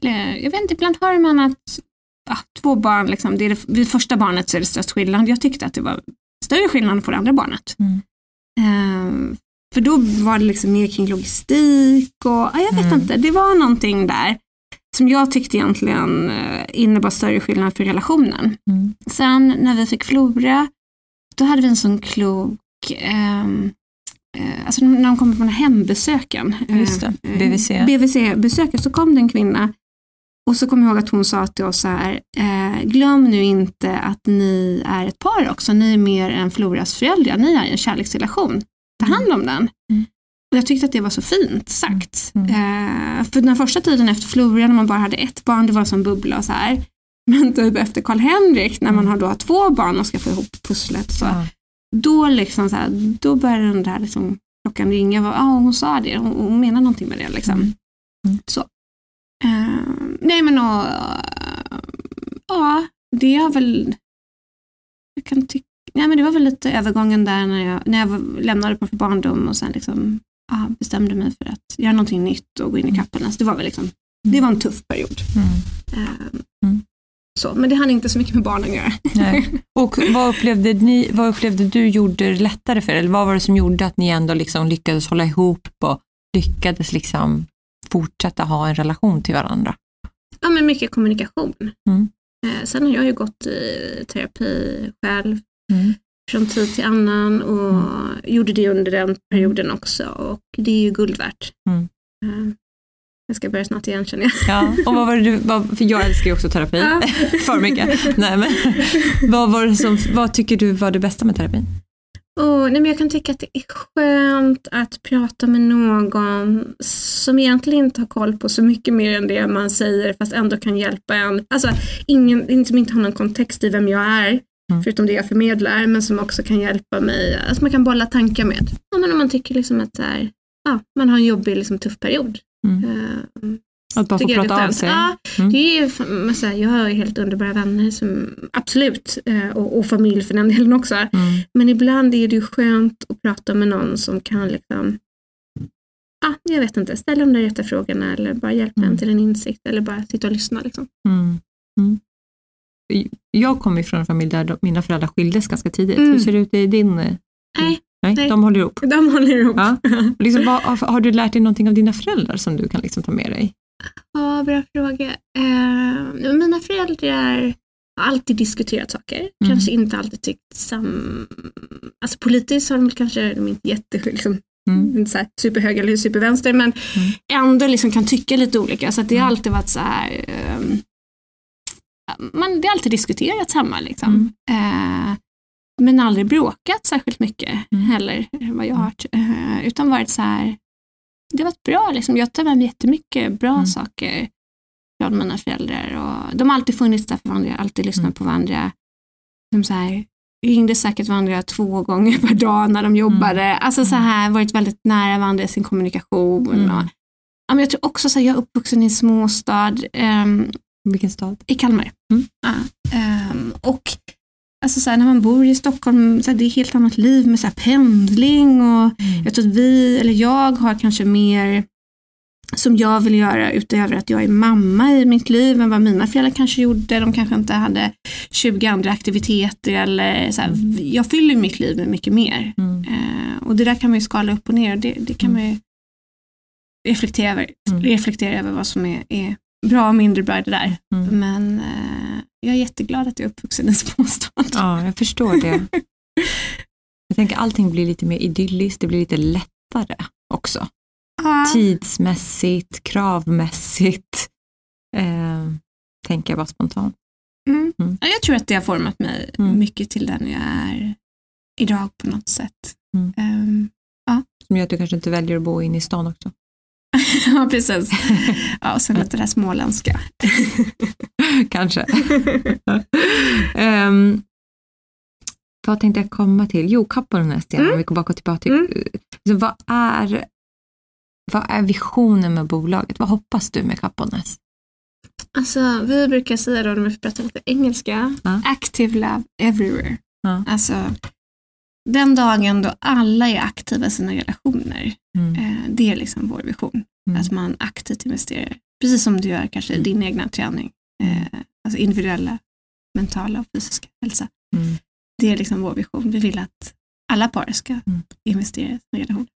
Speaker 2: eller jag vet inte, ibland hör man att ja, två barn, liksom, det är det, vid första barnet så är det störst skillnad. Jag tyckte att det var större skillnad för det andra barnet.
Speaker 1: Mm.
Speaker 2: Eh, för då var det liksom mer kring logistik och ja, jag vet
Speaker 1: Mm.
Speaker 2: inte, det var någonting där som jag tyckte egentligen eh, innebar större skillnad för relationen.
Speaker 1: Mm.
Speaker 2: Sen när vi fick Flora, då hade vi en sån klok, ehm, eh, alltså när de kom på den här hembesöken,
Speaker 1: Just det,
Speaker 2: eh,
Speaker 1: BVC.
Speaker 2: Så kom det en kvinna och så kommer jag ihåg att hon sa till oss så här, eh, glöm nu inte att ni är ett par också, ni är mer än Floras föräldrar, ni är i en kärleksrelation, ta hand om den.
Speaker 1: Mm.
Speaker 2: Och jag tyckte att det var så fint sagt.
Speaker 1: Mm.
Speaker 2: Eh, för den första tiden efter Flora, när man bara hade ett barn, det var som bubbla och så här. Men typ efter Karl-Henrik, när man har då två barn och ska få ihop pusslet, så,
Speaker 1: Ja.
Speaker 2: då, liksom så här, då började den där liksom, klockan ringa. Ja, hon sa det, hon, hon menar någonting med det. Liksom.
Speaker 1: Mm. Mm.
Speaker 2: Så. Eh, nej men och, ja, det har väl, jag kan tycka, nej men det var väl lite övergången där när jag, när jag lämnade på för barndom och sen liksom, ja, bestämde mig för att göra någonting nytt och gå in i
Speaker 1: Mm.
Speaker 2: kapparna. Så det var väl liksom, det var en tuff period.
Speaker 1: Mm.
Speaker 2: Eh,
Speaker 1: Mm.
Speaker 2: Så, men det hade inte så mycket med barnen att göra.
Speaker 1: Nej. Och vad upplevde, ni, vad upplevde du gjorde det lättare för er? Eller vad var det som gjorde att ni ändå liksom lyckades hålla ihop och lyckades liksom fortsätta ha en relation till varandra?
Speaker 2: Ja, men mycket kommunikation.
Speaker 1: Mm.
Speaker 2: Eh, sen har jag ju gått i terapi själv
Speaker 1: Mm.
Speaker 2: från tid till annan och gjorde det under den perioden också och det är ju guld värt.
Speaker 1: Mm.
Speaker 2: Eh, jag ska börja snart igen känner jag.
Speaker 1: Ja, och vad var det du, vad, för jag älskar ju också terapi,
Speaker 2: Ja.
Speaker 1: för mycket. Nej, men, vad, var det som, vad tycker du var det bästa med terapin?
Speaker 2: Och, nej, men jag kan tycka att det är skönt att prata med någon som egentligen inte har koll på så mycket mer än det man säger fast ändå kan hjälpa en. Alltså ingen som inte har någon kontext i vem jag är,
Speaker 1: Mm.
Speaker 2: förutom det jag förmedlar, men som också kan hjälpa mig. Alltså man kan bolla tankar med. Ja, men om man tycker liksom att så här, ja, man har en jobbig, liksom, tuff period.
Speaker 1: Mm.
Speaker 2: Eh,
Speaker 1: Att bara få prata av sig?
Speaker 2: Ja,
Speaker 1: Mm.
Speaker 2: det är ju, så här, jag har ju helt underbara vänner, som, absolut, eh, och, och familj för den delen också.
Speaker 1: Mm.
Speaker 2: Men ibland är det ju skönt att prata med någon som kan liksom, ah, jag vet inte, ställa de där rätta frågorna eller bara hjälpa
Speaker 1: Mm.
Speaker 2: en till en insikt eller bara sitta och lyssna. Liksom.
Speaker 1: Mm. Mm. Jag kommer från en familj där mina föräldrar skildes ganska tidigt.
Speaker 2: Mm.
Speaker 1: Hur ser det ut i din? eh,
Speaker 2: Nej,
Speaker 1: Nej,
Speaker 2: Nej.
Speaker 1: de håller ihop.
Speaker 2: de håller ihop.
Speaker 1: Ja. Liksom, vad, har, har du lärt dig någonting av dina föräldrar som du kan liksom ta med dig?
Speaker 2: Ja, bra fråga. Eh, mina föräldrar har alltid diskuterat saker,
Speaker 1: Mm.
Speaker 2: kanske inte alltid tyckt sam... Alltså politiskt har de kanske, de är inte jätte, liksom,
Speaker 1: Mm.
Speaker 2: inte så här superhöger eller supervänster, men ändå liksom kan tycka lite olika. Så att det har
Speaker 1: Mm.
Speaker 2: alltid varit så här, ehm, man, det har alltid diskuterats hemma. Liksom.
Speaker 1: Mm.
Speaker 2: Eh, men aldrig bråkat särskilt mycket
Speaker 1: Mm.
Speaker 2: heller, vad jag har hört. Eh, utan varit så här, det varit bra. Liksom. Jag tar med mig jättemycket bra
Speaker 1: Mm.
Speaker 2: saker från mina föräldrar. Och de har alltid funnits där för varandra, alltid lyssnat
Speaker 1: Mm.
Speaker 2: på varandra. De så här, ringde säkert varandra två gånger per dag när de jobbade. Alltså så här, varit väldigt nära varandra i sin kommunikation.
Speaker 1: Mm.
Speaker 2: Och, ja, men jag tror också så här, jag är uppvuxen i en småstad ehm,
Speaker 1: Vilken stad?
Speaker 2: i Kalmar.
Speaker 1: Mm.
Speaker 2: Ja, ehm, och alltså så här, när man bor i Stockholm, så här, det är ett helt annat liv med så här, pendling och jag tror att vi, eller jag har kanske mer som jag vill göra utöver att jag är mamma i mitt liv än vad mina föräldrar kanske gjorde. De kanske inte hade 20 andra aktiviteter eller så här, jag fyller mitt liv med mycket mer.
Speaker 1: Mm.
Speaker 2: Eh, och det där kan man ju skala upp och ner och det, det kan
Speaker 1: Mm.
Speaker 2: man ju reflektera över,
Speaker 1: Mm.
Speaker 2: reflektera över vad som är, är bra och mindre bra i det där.
Speaker 1: Mm.
Speaker 2: Men eh, jag är jätteglad att jag är uppvuxen i småstad.
Speaker 1: Ja, jag förstår det. Jag tänker allting blir lite mer idylliskt, det blir lite lättare också.
Speaker 2: Ja.
Speaker 1: Tidsmässigt, kravmässigt. Eh, tänker jag bara spontant.
Speaker 2: Mm.
Speaker 1: Mm.
Speaker 2: Ja, Jag tror att det har format mig
Speaker 1: Mm.
Speaker 2: mycket till den jag är idag på något sätt.
Speaker 1: Mm.
Speaker 2: Ehm,
Speaker 1: Som gör att du kanske inte väljer att bo inne i stan också.
Speaker 2: ja, precis. Ja, och sen lite det här småländska.
Speaker 1: kanske. um, vad tänkte jag komma till? Jo, Kappolnäs igen,
Speaker 2: Mm.
Speaker 1: om vi går bak och tillbaka. till-
Speaker 2: Mm.
Speaker 1: Så vad, är, vad är visionen med bolaget? Vad hoppas du med Kappolnäs?
Speaker 2: Alltså, vi brukar säga då, om vi får prata lite engelska,
Speaker 1: Ja.
Speaker 2: active love everywhere.
Speaker 1: Ja.
Speaker 2: Alltså, den dagen då alla är aktiva i sina relationer,
Speaker 1: Mm.
Speaker 2: eh, det är liksom vår vision.
Speaker 1: Mm.
Speaker 2: Att man aktivt investerar, precis som du gör kanske i din egna träning. Eh, alltså individuella, mentala och fysiska hälsa.
Speaker 1: Mm.
Speaker 2: Det är liksom vår vision. Vi vill att alla par ska
Speaker 1: Mm.
Speaker 2: investera i sina relationer.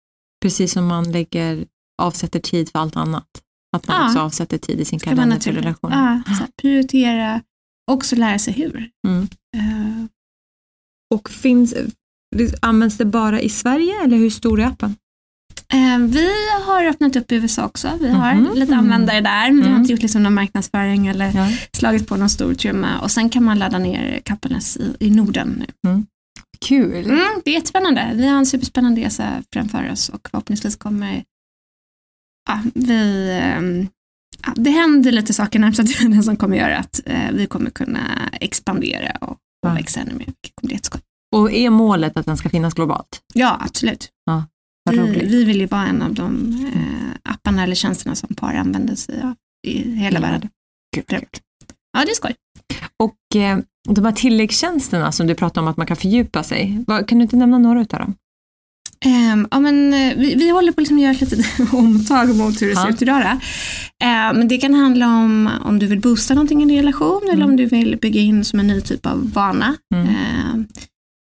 Speaker 1: Precis som man lägger, avsätter tid för allt annat. Att man
Speaker 2: Ja.
Speaker 1: också avsätter tid i sin
Speaker 2: Ska
Speaker 1: kalender
Speaker 2: naturligt.
Speaker 1: relationer.
Speaker 2: Ja, så prioritera, också lära sig hur.
Speaker 1: Mm.
Speaker 2: Eh,
Speaker 1: Och finns, används det bara i Sverige eller hur stor är appen?
Speaker 2: Eh, vi har öppnat upp i USA också. Vi har
Speaker 1: Mhm.
Speaker 2: lite användare där. Vi har
Speaker 1: Mm.
Speaker 2: inte gjort liksom någon marknadsföring eller
Speaker 1: Ja.
Speaker 2: slagit på någon stor trumma. Och sen kan man ladda ner Kappelnäs i, i Norden nu.
Speaker 1: Kul!
Speaker 2: Mm, det är jättespännande. Vi har en superspännande resa framför oss och förhoppningsvis kommer ja, vi, ehm, ja, det händer lite saker närmsta tiden som kommer göra att eh, vi kommer kunna expandera och, och växa ännu mer. vilket kommer bli jätteskoj.
Speaker 1: Och är målet att den ska finnas globalt?
Speaker 2: Ja, absolut.
Speaker 1: Vad
Speaker 2: Vi,
Speaker 1: roligt.
Speaker 2: vi vill ju vara en av de eh, apparna eller tjänsterna som par använder sig av i hela världen.
Speaker 1: Gud,
Speaker 2: övrigt. Ja, det är skoj.
Speaker 1: Och eh, de här tilläggstjänsterna som du pratar om att man kan fördjupa sig, vad, kan du inte nämna några utav dem?
Speaker 2: Ehm, ja, men, eh, vi, vi håller på liksom att göra ett litet omtag mot hur det
Speaker 1: Ja.
Speaker 2: ser ut idag. Ehm, men det kan handla om om du vill boosta någonting i en relation eller
Speaker 1: Mm.
Speaker 2: om du vill bygga in som en ny typ av vana.
Speaker 1: Mm.
Speaker 2: Ehm,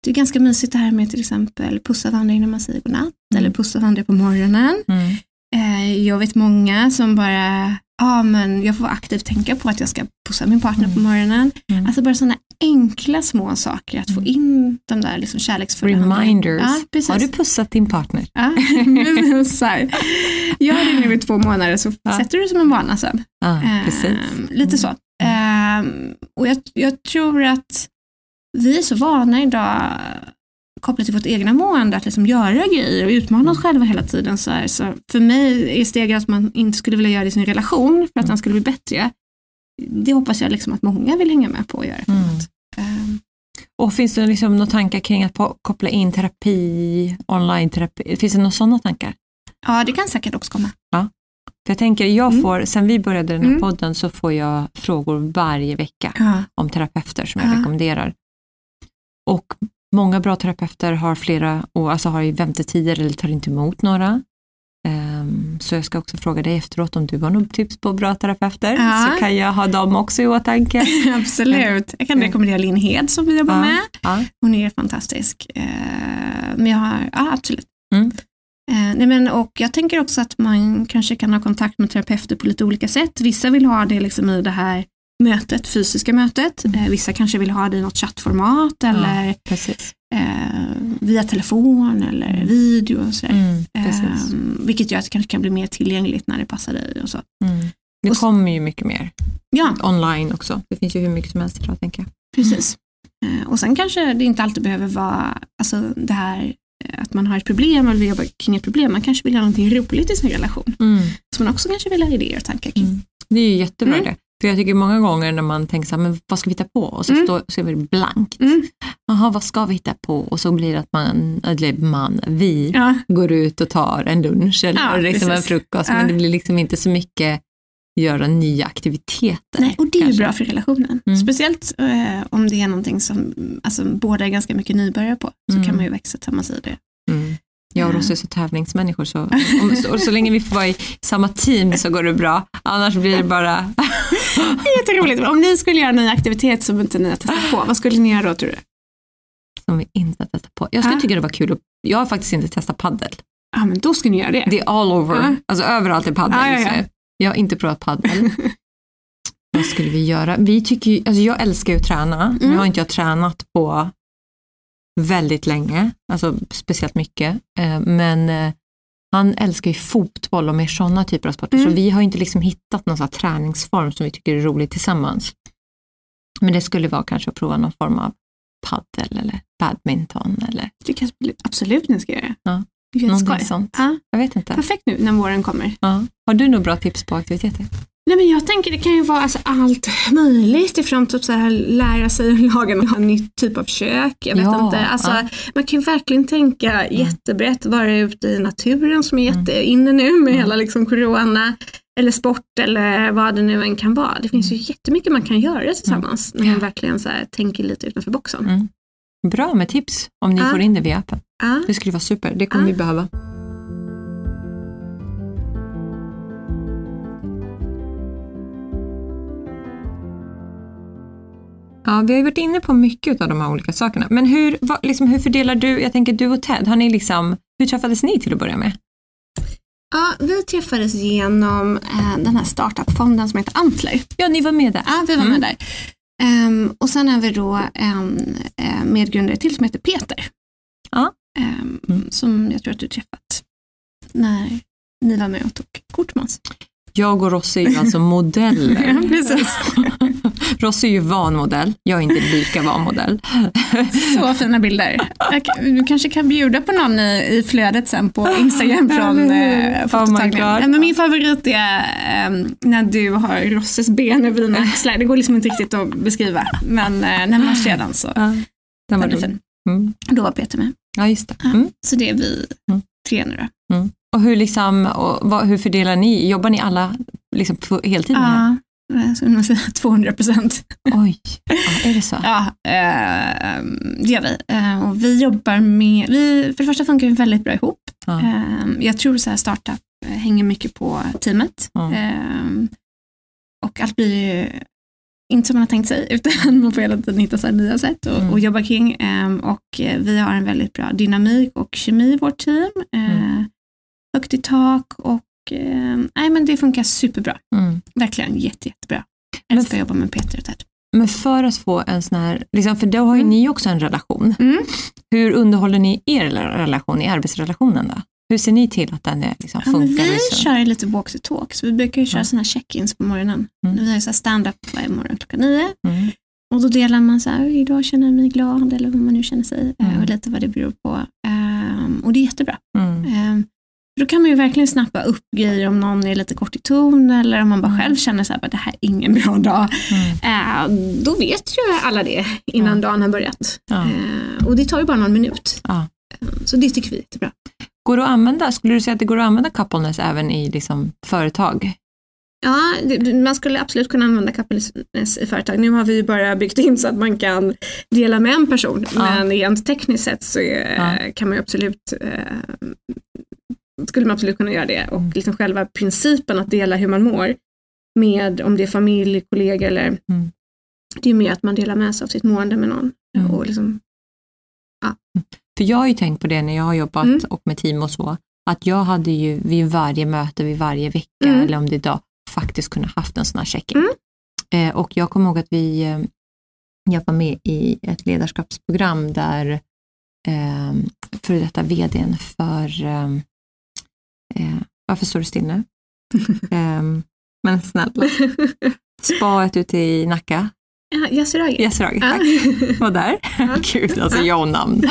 Speaker 2: det är ganska mysigt det här med till exempel pussa varandra innan man säger godnatt
Speaker 1: Mm.
Speaker 2: eller pussa varandra på morgonen.
Speaker 1: Mm.
Speaker 2: Eh, jag vet många som bara, ja men jag får aktivt tänka på att jag ska pussa min partner på morgonen.
Speaker 1: Mm.
Speaker 2: Alltså bara sådana enkla små saker, att få
Speaker 1: Mm.
Speaker 2: in de där liksom kärleksfulla.
Speaker 1: Reminders.
Speaker 2: Ja.
Speaker 1: Har du pussat din partner?
Speaker 2: Ja, så här. Gör det nu i två månader så
Speaker 1: Ja.
Speaker 2: sätter du det som en vana sen.
Speaker 1: Ja, precis.
Speaker 2: Ehm, lite så. Ehm, och jag, jag tror att vi är så vana idag kopplat till vårt egna mående att liksom göra grejer och utmana oss själva hela tiden. Så, här. så för mig är steget att man inte skulle vilja göra det i sin relation för att den skulle bli bättre. Det hoppas jag liksom att många vill hänga med på att göra.
Speaker 1: Mm.
Speaker 2: Ehm,
Speaker 1: Och finns det liksom några tankar kring att koppla in terapi, online-terapi? Finns det några sådana tankar?
Speaker 2: ja, det kan säkert också komma.
Speaker 1: För jag tänker, jag
Speaker 2: Mm.
Speaker 1: får, sen vi började den här
Speaker 2: Mm.
Speaker 1: podden så får jag frågor varje vecka
Speaker 2: Ja.
Speaker 1: om terapeuter som jag
Speaker 2: Ja.
Speaker 1: rekommenderar. Och många bra terapeuter har flera, och alltså har ju väntetider eller tar inte emot några. Ehm, så jag ska också fråga dig efteråt om du har något tips på bra terapeuter,
Speaker 2: Ja.
Speaker 1: så kan jag ha dem också i åtanke.
Speaker 2: Absolut. Jag kan
Speaker 1: Mm.
Speaker 2: rekommendera Linn Hed som vi jobbar
Speaker 1: Ja.
Speaker 2: med.
Speaker 1: Ja.
Speaker 2: Hon är fantastisk. Eh, men jag har, ja absolut.
Speaker 1: Mm.
Speaker 2: Eh, nej men, och jag tänker också att man kanske kan ha kontakt med terapeuter på lite olika sätt. Vissa vill ha det liksom i det här mötet, fysiska mötet. Eh, vissa kanske vill ha det i något chattformat eller
Speaker 1: Precis.
Speaker 2: eh, via telefon eller
Speaker 1: Mm.
Speaker 2: video och sådär.
Speaker 1: Mm.
Speaker 2: Eh, vilket gör att det kanske kan bli mer tillgängligt när det passar dig och så.
Speaker 1: Mm. Det
Speaker 2: och
Speaker 1: kommer ju mycket mer
Speaker 2: Ja,
Speaker 1: online också. Det finns ju hur mycket som helst idag tänker jag.
Speaker 2: Precis. Eh, Och sen kanske det inte alltid behöver vara alltså det här eh, att man har ett problem eller vill jobba kring ett problem. Man kanske vill ha någonting roligt i sin relation. Som man också kanske vill ha idéer och tankar kring.
Speaker 1: Mm. Det är ju jättebra
Speaker 2: Mm.
Speaker 1: det. För jag tycker många gånger när man tänker så här, men vad ska vi hitta på? Och så,
Speaker 2: Mm.
Speaker 1: står, så är det blankt.
Speaker 2: Mm.
Speaker 1: Jaha, vad ska vi hitta på? Och så blir det att man, eller man, vi,
Speaker 2: Ja,
Speaker 1: går ut och tar en lunch eller
Speaker 2: Ja,
Speaker 1: liksom en frukost.
Speaker 2: Ja.
Speaker 1: Men det blir liksom inte så mycket göra nya aktiviteter.
Speaker 2: nej, och det är ju
Speaker 1: kanske.
Speaker 2: bra för relationen.
Speaker 1: Mm.
Speaker 2: Speciellt eh, om det är någonting som alltså, båda är ganska mycket nybörjare på. Så
Speaker 1: Mm.
Speaker 2: kan man ju växa tillsammans i det.
Speaker 1: Mm. Jag och. Rosse är så tävlingsmänniskor så, om, så, så länge vi får vara i samma team så går det bra. Annars blir det bara
Speaker 2: jätteroligt. Om ni skulle göra en ny aktivitet som inte ni har testat på, vad skulle ni göra då tror du?
Speaker 1: som vi inte har testat på. Jag skulle
Speaker 2: Ja.
Speaker 1: tycka det var kul. Att, jag har faktiskt inte testat paddel.
Speaker 2: Ja, men då ska ni göra det.
Speaker 1: Det är all over.
Speaker 2: Ja.
Speaker 1: Alltså överallt är paddel
Speaker 2: Ja, ja, ja.
Speaker 1: nu. Jag har inte provat paddel. Vad skulle vi göra? Vi tycker ju, alltså jag älskar ju att träna. Nu
Speaker 2: Mm.
Speaker 1: har inte jag tränat på väldigt länge, alltså speciellt mycket. Eh, Men eh, han älskar ju fotboll och mer sådana typer av sporter. Så
Speaker 2: Mm.
Speaker 1: vi har inte liksom hittat någon sån här träningsform som vi tycker är rolig tillsammans. Men det skulle vara kanske att prova någon form av paddel eller badminton eller
Speaker 2: Det jag absolut ni ska göra.
Speaker 1: Ja. Någonting sånt.
Speaker 2: Ja,
Speaker 1: Jag vet inte.
Speaker 2: perfekt nu när våren kommer.
Speaker 1: Ja. Har du några bra tips på aktiviteter?
Speaker 2: Nej, men jag tänker det kan ju vara alltså allt möjligt ifrån typ så här, lära sig att laga en ny typ av kök. Jag vet
Speaker 1: Ja,
Speaker 2: inte. Alltså,
Speaker 1: ja.
Speaker 2: Man kan ju verkligen tänka jättebrett, vara ute i naturen som är
Speaker 1: Mm.
Speaker 2: jätteinne nu med
Speaker 1: Mm.
Speaker 2: hela liksom corona. Eller sport eller vad det nu än kan vara. Det finns ju jättemycket man kan göra tillsammans när man
Speaker 1: Mm.
Speaker 2: Verkligen så här, tänker lite utanför boxen.
Speaker 1: Mm. Bra med tips om ni
Speaker 2: Ja.
Speaker 1: får in det via appen. Det skulle vara super, det kommer vi behöva. Ja, vi har ju varit inne på mycket av de här olika sakerna. Men hur, vad, liksom, hur fördelar du, jag tänker du och Ted, har ni liksom, hur träffades ni till att börja med?
Speaker 2: Ja, vi träffades genom eh, den här startupfonden som heter Antler.
Speaker 1: Ja, ni var med där.
Speaker 2: Ja, vi var
Speaker 1: Mm.
Speaker 2: med där. Ehm, och sen har vi då en eh, medgrundare till som heter Peter.
Speaker 1: Ja.
Speaker 2: Ehm,
Speaker 1: Mm.
Speaker 2: Som jag tror att du träffat när ni var med och tog kort med oss.
Speaker 1: Jag och Rossi är alltså modeller.
Speaker 2: Ja, precis.
Speaker 1: Rossi är ju van modell, jag är inte lika van modell.
Speaker 2: Så fina bilder. Du kanske kan bjuda på någon i, i flödet sen på Instagram från
Speaker 1: Oh
Speaker 2: eh, fototagningen. Men min favorit är ehm, när du har Rosses ben över dina axlar. Det går liksom inte riktigt att beskriva. Men eh, när man ser den så
Speaker 1: Ja, den var
Speaker 2: fin.
Speaker 1: Mm.
Speaker 2: Då var Peter med.
Speaker 1: Ja, just det.
Speaker 2: Ja.
Speaker 1: Mm.
Speaker 2: Så det är vi
Speaker 1: Mm.
Speaker 2: tre nu då.
Speaker 1: Och hur, liksom, och vad, hur fördelar ni? Jobbar ni alla liksom på heltid?
Speaker 2: Ja, jag skulle nog säga 200 procent.
Speaker 1: Oj, ja, är det så?
Speaker 2: Ja, eh, det gör vi. Eh, och vi jobbar med, vi, för det första funkar vi väldigt bra ihop.
Speaker 1: Ja.
Speaker 2: Eh, jag tror så här startup eh, hänger mycket på teamet.
Speaker 1: Ja.
Speaker 2: Eh, och allt blir ju inte som man har tänkt sig, utan man får hela tiden hitta så nya sätt att
Speaker 1: Mm.
Speaker 2: att jobba kring. Eh, och eh, vi har en väldigt bra dynamik och kemi i vårt team. Eh,
Speaker 1: Mm.
Speaker 2: Högt i tak och eh, nej, men det funkar superbra.
Speaker 1: Mm.
Speaker 2: Verkligen jätte, jättebra.
Speaker 1: Men
Speaker 2: Älskar att jobba med Peter och Ted.
Speaker 1: Men för att få en sån här, liksom, för då har ju
Speaker 2: Mm.
Speaker 1: ni också en relation.
Speaker 2: Mm.
Speaker 1: Hur underhåller ni er relation i arbetsrelationen då? Hur ser ni till att den är, liksom,
Speaker 2: Ja,
Speaker 1: funkar?
Speaker 2: vi
Speaker 1: så?
Speaker 2: kör ju lite walk the talk, så vi brukar ju köra
Speaker 1: Ja.
Speaker 2: sådana här check-ins på morgonen.
Speaker 1: Mm.
Speaker 2: Vi har ju stand-up varje morgon klockan nio.
Speaker 1: Mm.
Speaker 2: Och då delar man så här, idag känner jag mig glad eller hur man nu känner sig eh,
Speaker 1: Mm.
Speaker 2: och lite vad det beror på. Ehm, och det är jättebra.
Speaker 1: Mm.
Speaker 2: Då kan man ju verkligen snappa upp grejer om någon är lite kort i ton eller om man bara
Speaker 1: Mm.
Speaker 2: själv känner så här, det här är ingen bra dag.
Speaker 1: Mm.
Speaker 2: Eh, då vet ju alla det innan
Speaker 1: Ja.
Speaker 2: dagen har börjat.
Speaker 1: Ja.
Speaker 2: Eh, och det tar ju bara någon minut.
Speaker 1: Ja.
Speaker 2: Eh, Så det tycker vi är jättebra.
Speaker 1: Går det att använda, skulle du säga att det går att använda coupleness även i liksom, företag?
Speaker 2: Ja, man skulle absolut kunna använda coupleness i företag. Nu har vi bara byggt in så att man kan dela med en person.
Speaker 1: Ja.
Speaker 2: Men rent tekniskt sett så är,
Speaker 1: Ja.
Speaker 2: kan man ju absolut eh, skulle man absolut kunna göra det. Och
Speaker 1: Mm.
Speaker 2: liksom själva principen att dela hur man mår med om det är familj, kollegor eller
Speaker 1: Mm.
Speaker 2: det är mer att man delar med sig av sitt mående med någon.
Speaker 1: Mm.
Speaker 2: Och liksom,
Speaker 1: För jag har ju tänkt på det när jag har jobbat
Speaker 2: Mm.
Speaker 1: och med team och så, att jag hade ju vid varje möte, vid varje vecka,
Speaker 2: Mm.
Speaker 1: eller om det är dag, faktiskt kunnat haft en sån här check-in.
Speaker 2: Mm.
Speaker 1: Eh, och jag kommer ihåg att vi, eh, jag var med i ett ledarskapsprogram där eh, för detta vdn för, eh, eh, varför står du still nu? eh, men snälla, spaet ute i Nacka,
Speaker 2: ja, Yasuragi.
Speaker 1: Yasuragi,
Speaker 2: Ja.
Speaker 1: tack var där. Gud, alltså
Speaker 2: Ja.
Speaker 1: jag och namn.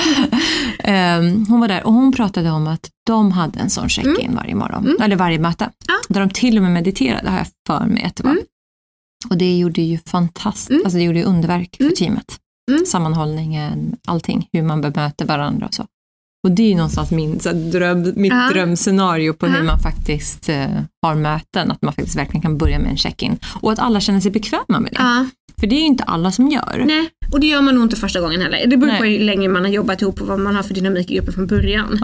Speaker 1: Ehm, hon var där och hon pratade om att de hade en sån check-in varje morgon,
Speaker 2: Mm.
Speaker 1: eller varje möte. Där de till och med mediterade, har jag för mig att det var.
Speaker 2: Mm.
Speaker 1: Och det gjorde ju fantastiskt,
Speaker 2: Mm.
Speaker 1: alltså det gjorde ju underverk för
Speaker 2: Mm.
Speaker 1: teamet.
Speaker 2: Mm.
Speaker 1: Sammanhållningen, allting, hur man bemöter varandra och så. Och det är ju någonstans min, så dröm, mitt
Speaker 2: Ja.
Speaker 1: drömscenario på hur
Speaker 2: Ja.
Speaker 1: man faktiskt eh, har möten, att man faktiskt verkligen kan börja med en check-in. Och att alla känner sig bekväma med det.
Speaker 2: Ja,
Speaker 1: För det är ju inte alla som gör.
Speaker 2: nej, och det gör man nog inte första gången heller. Det beror på
Speaker 1: Nej.
Speaker 2: hur länge man har jobbat ihop och vad man har för dynamik i gruppen från början.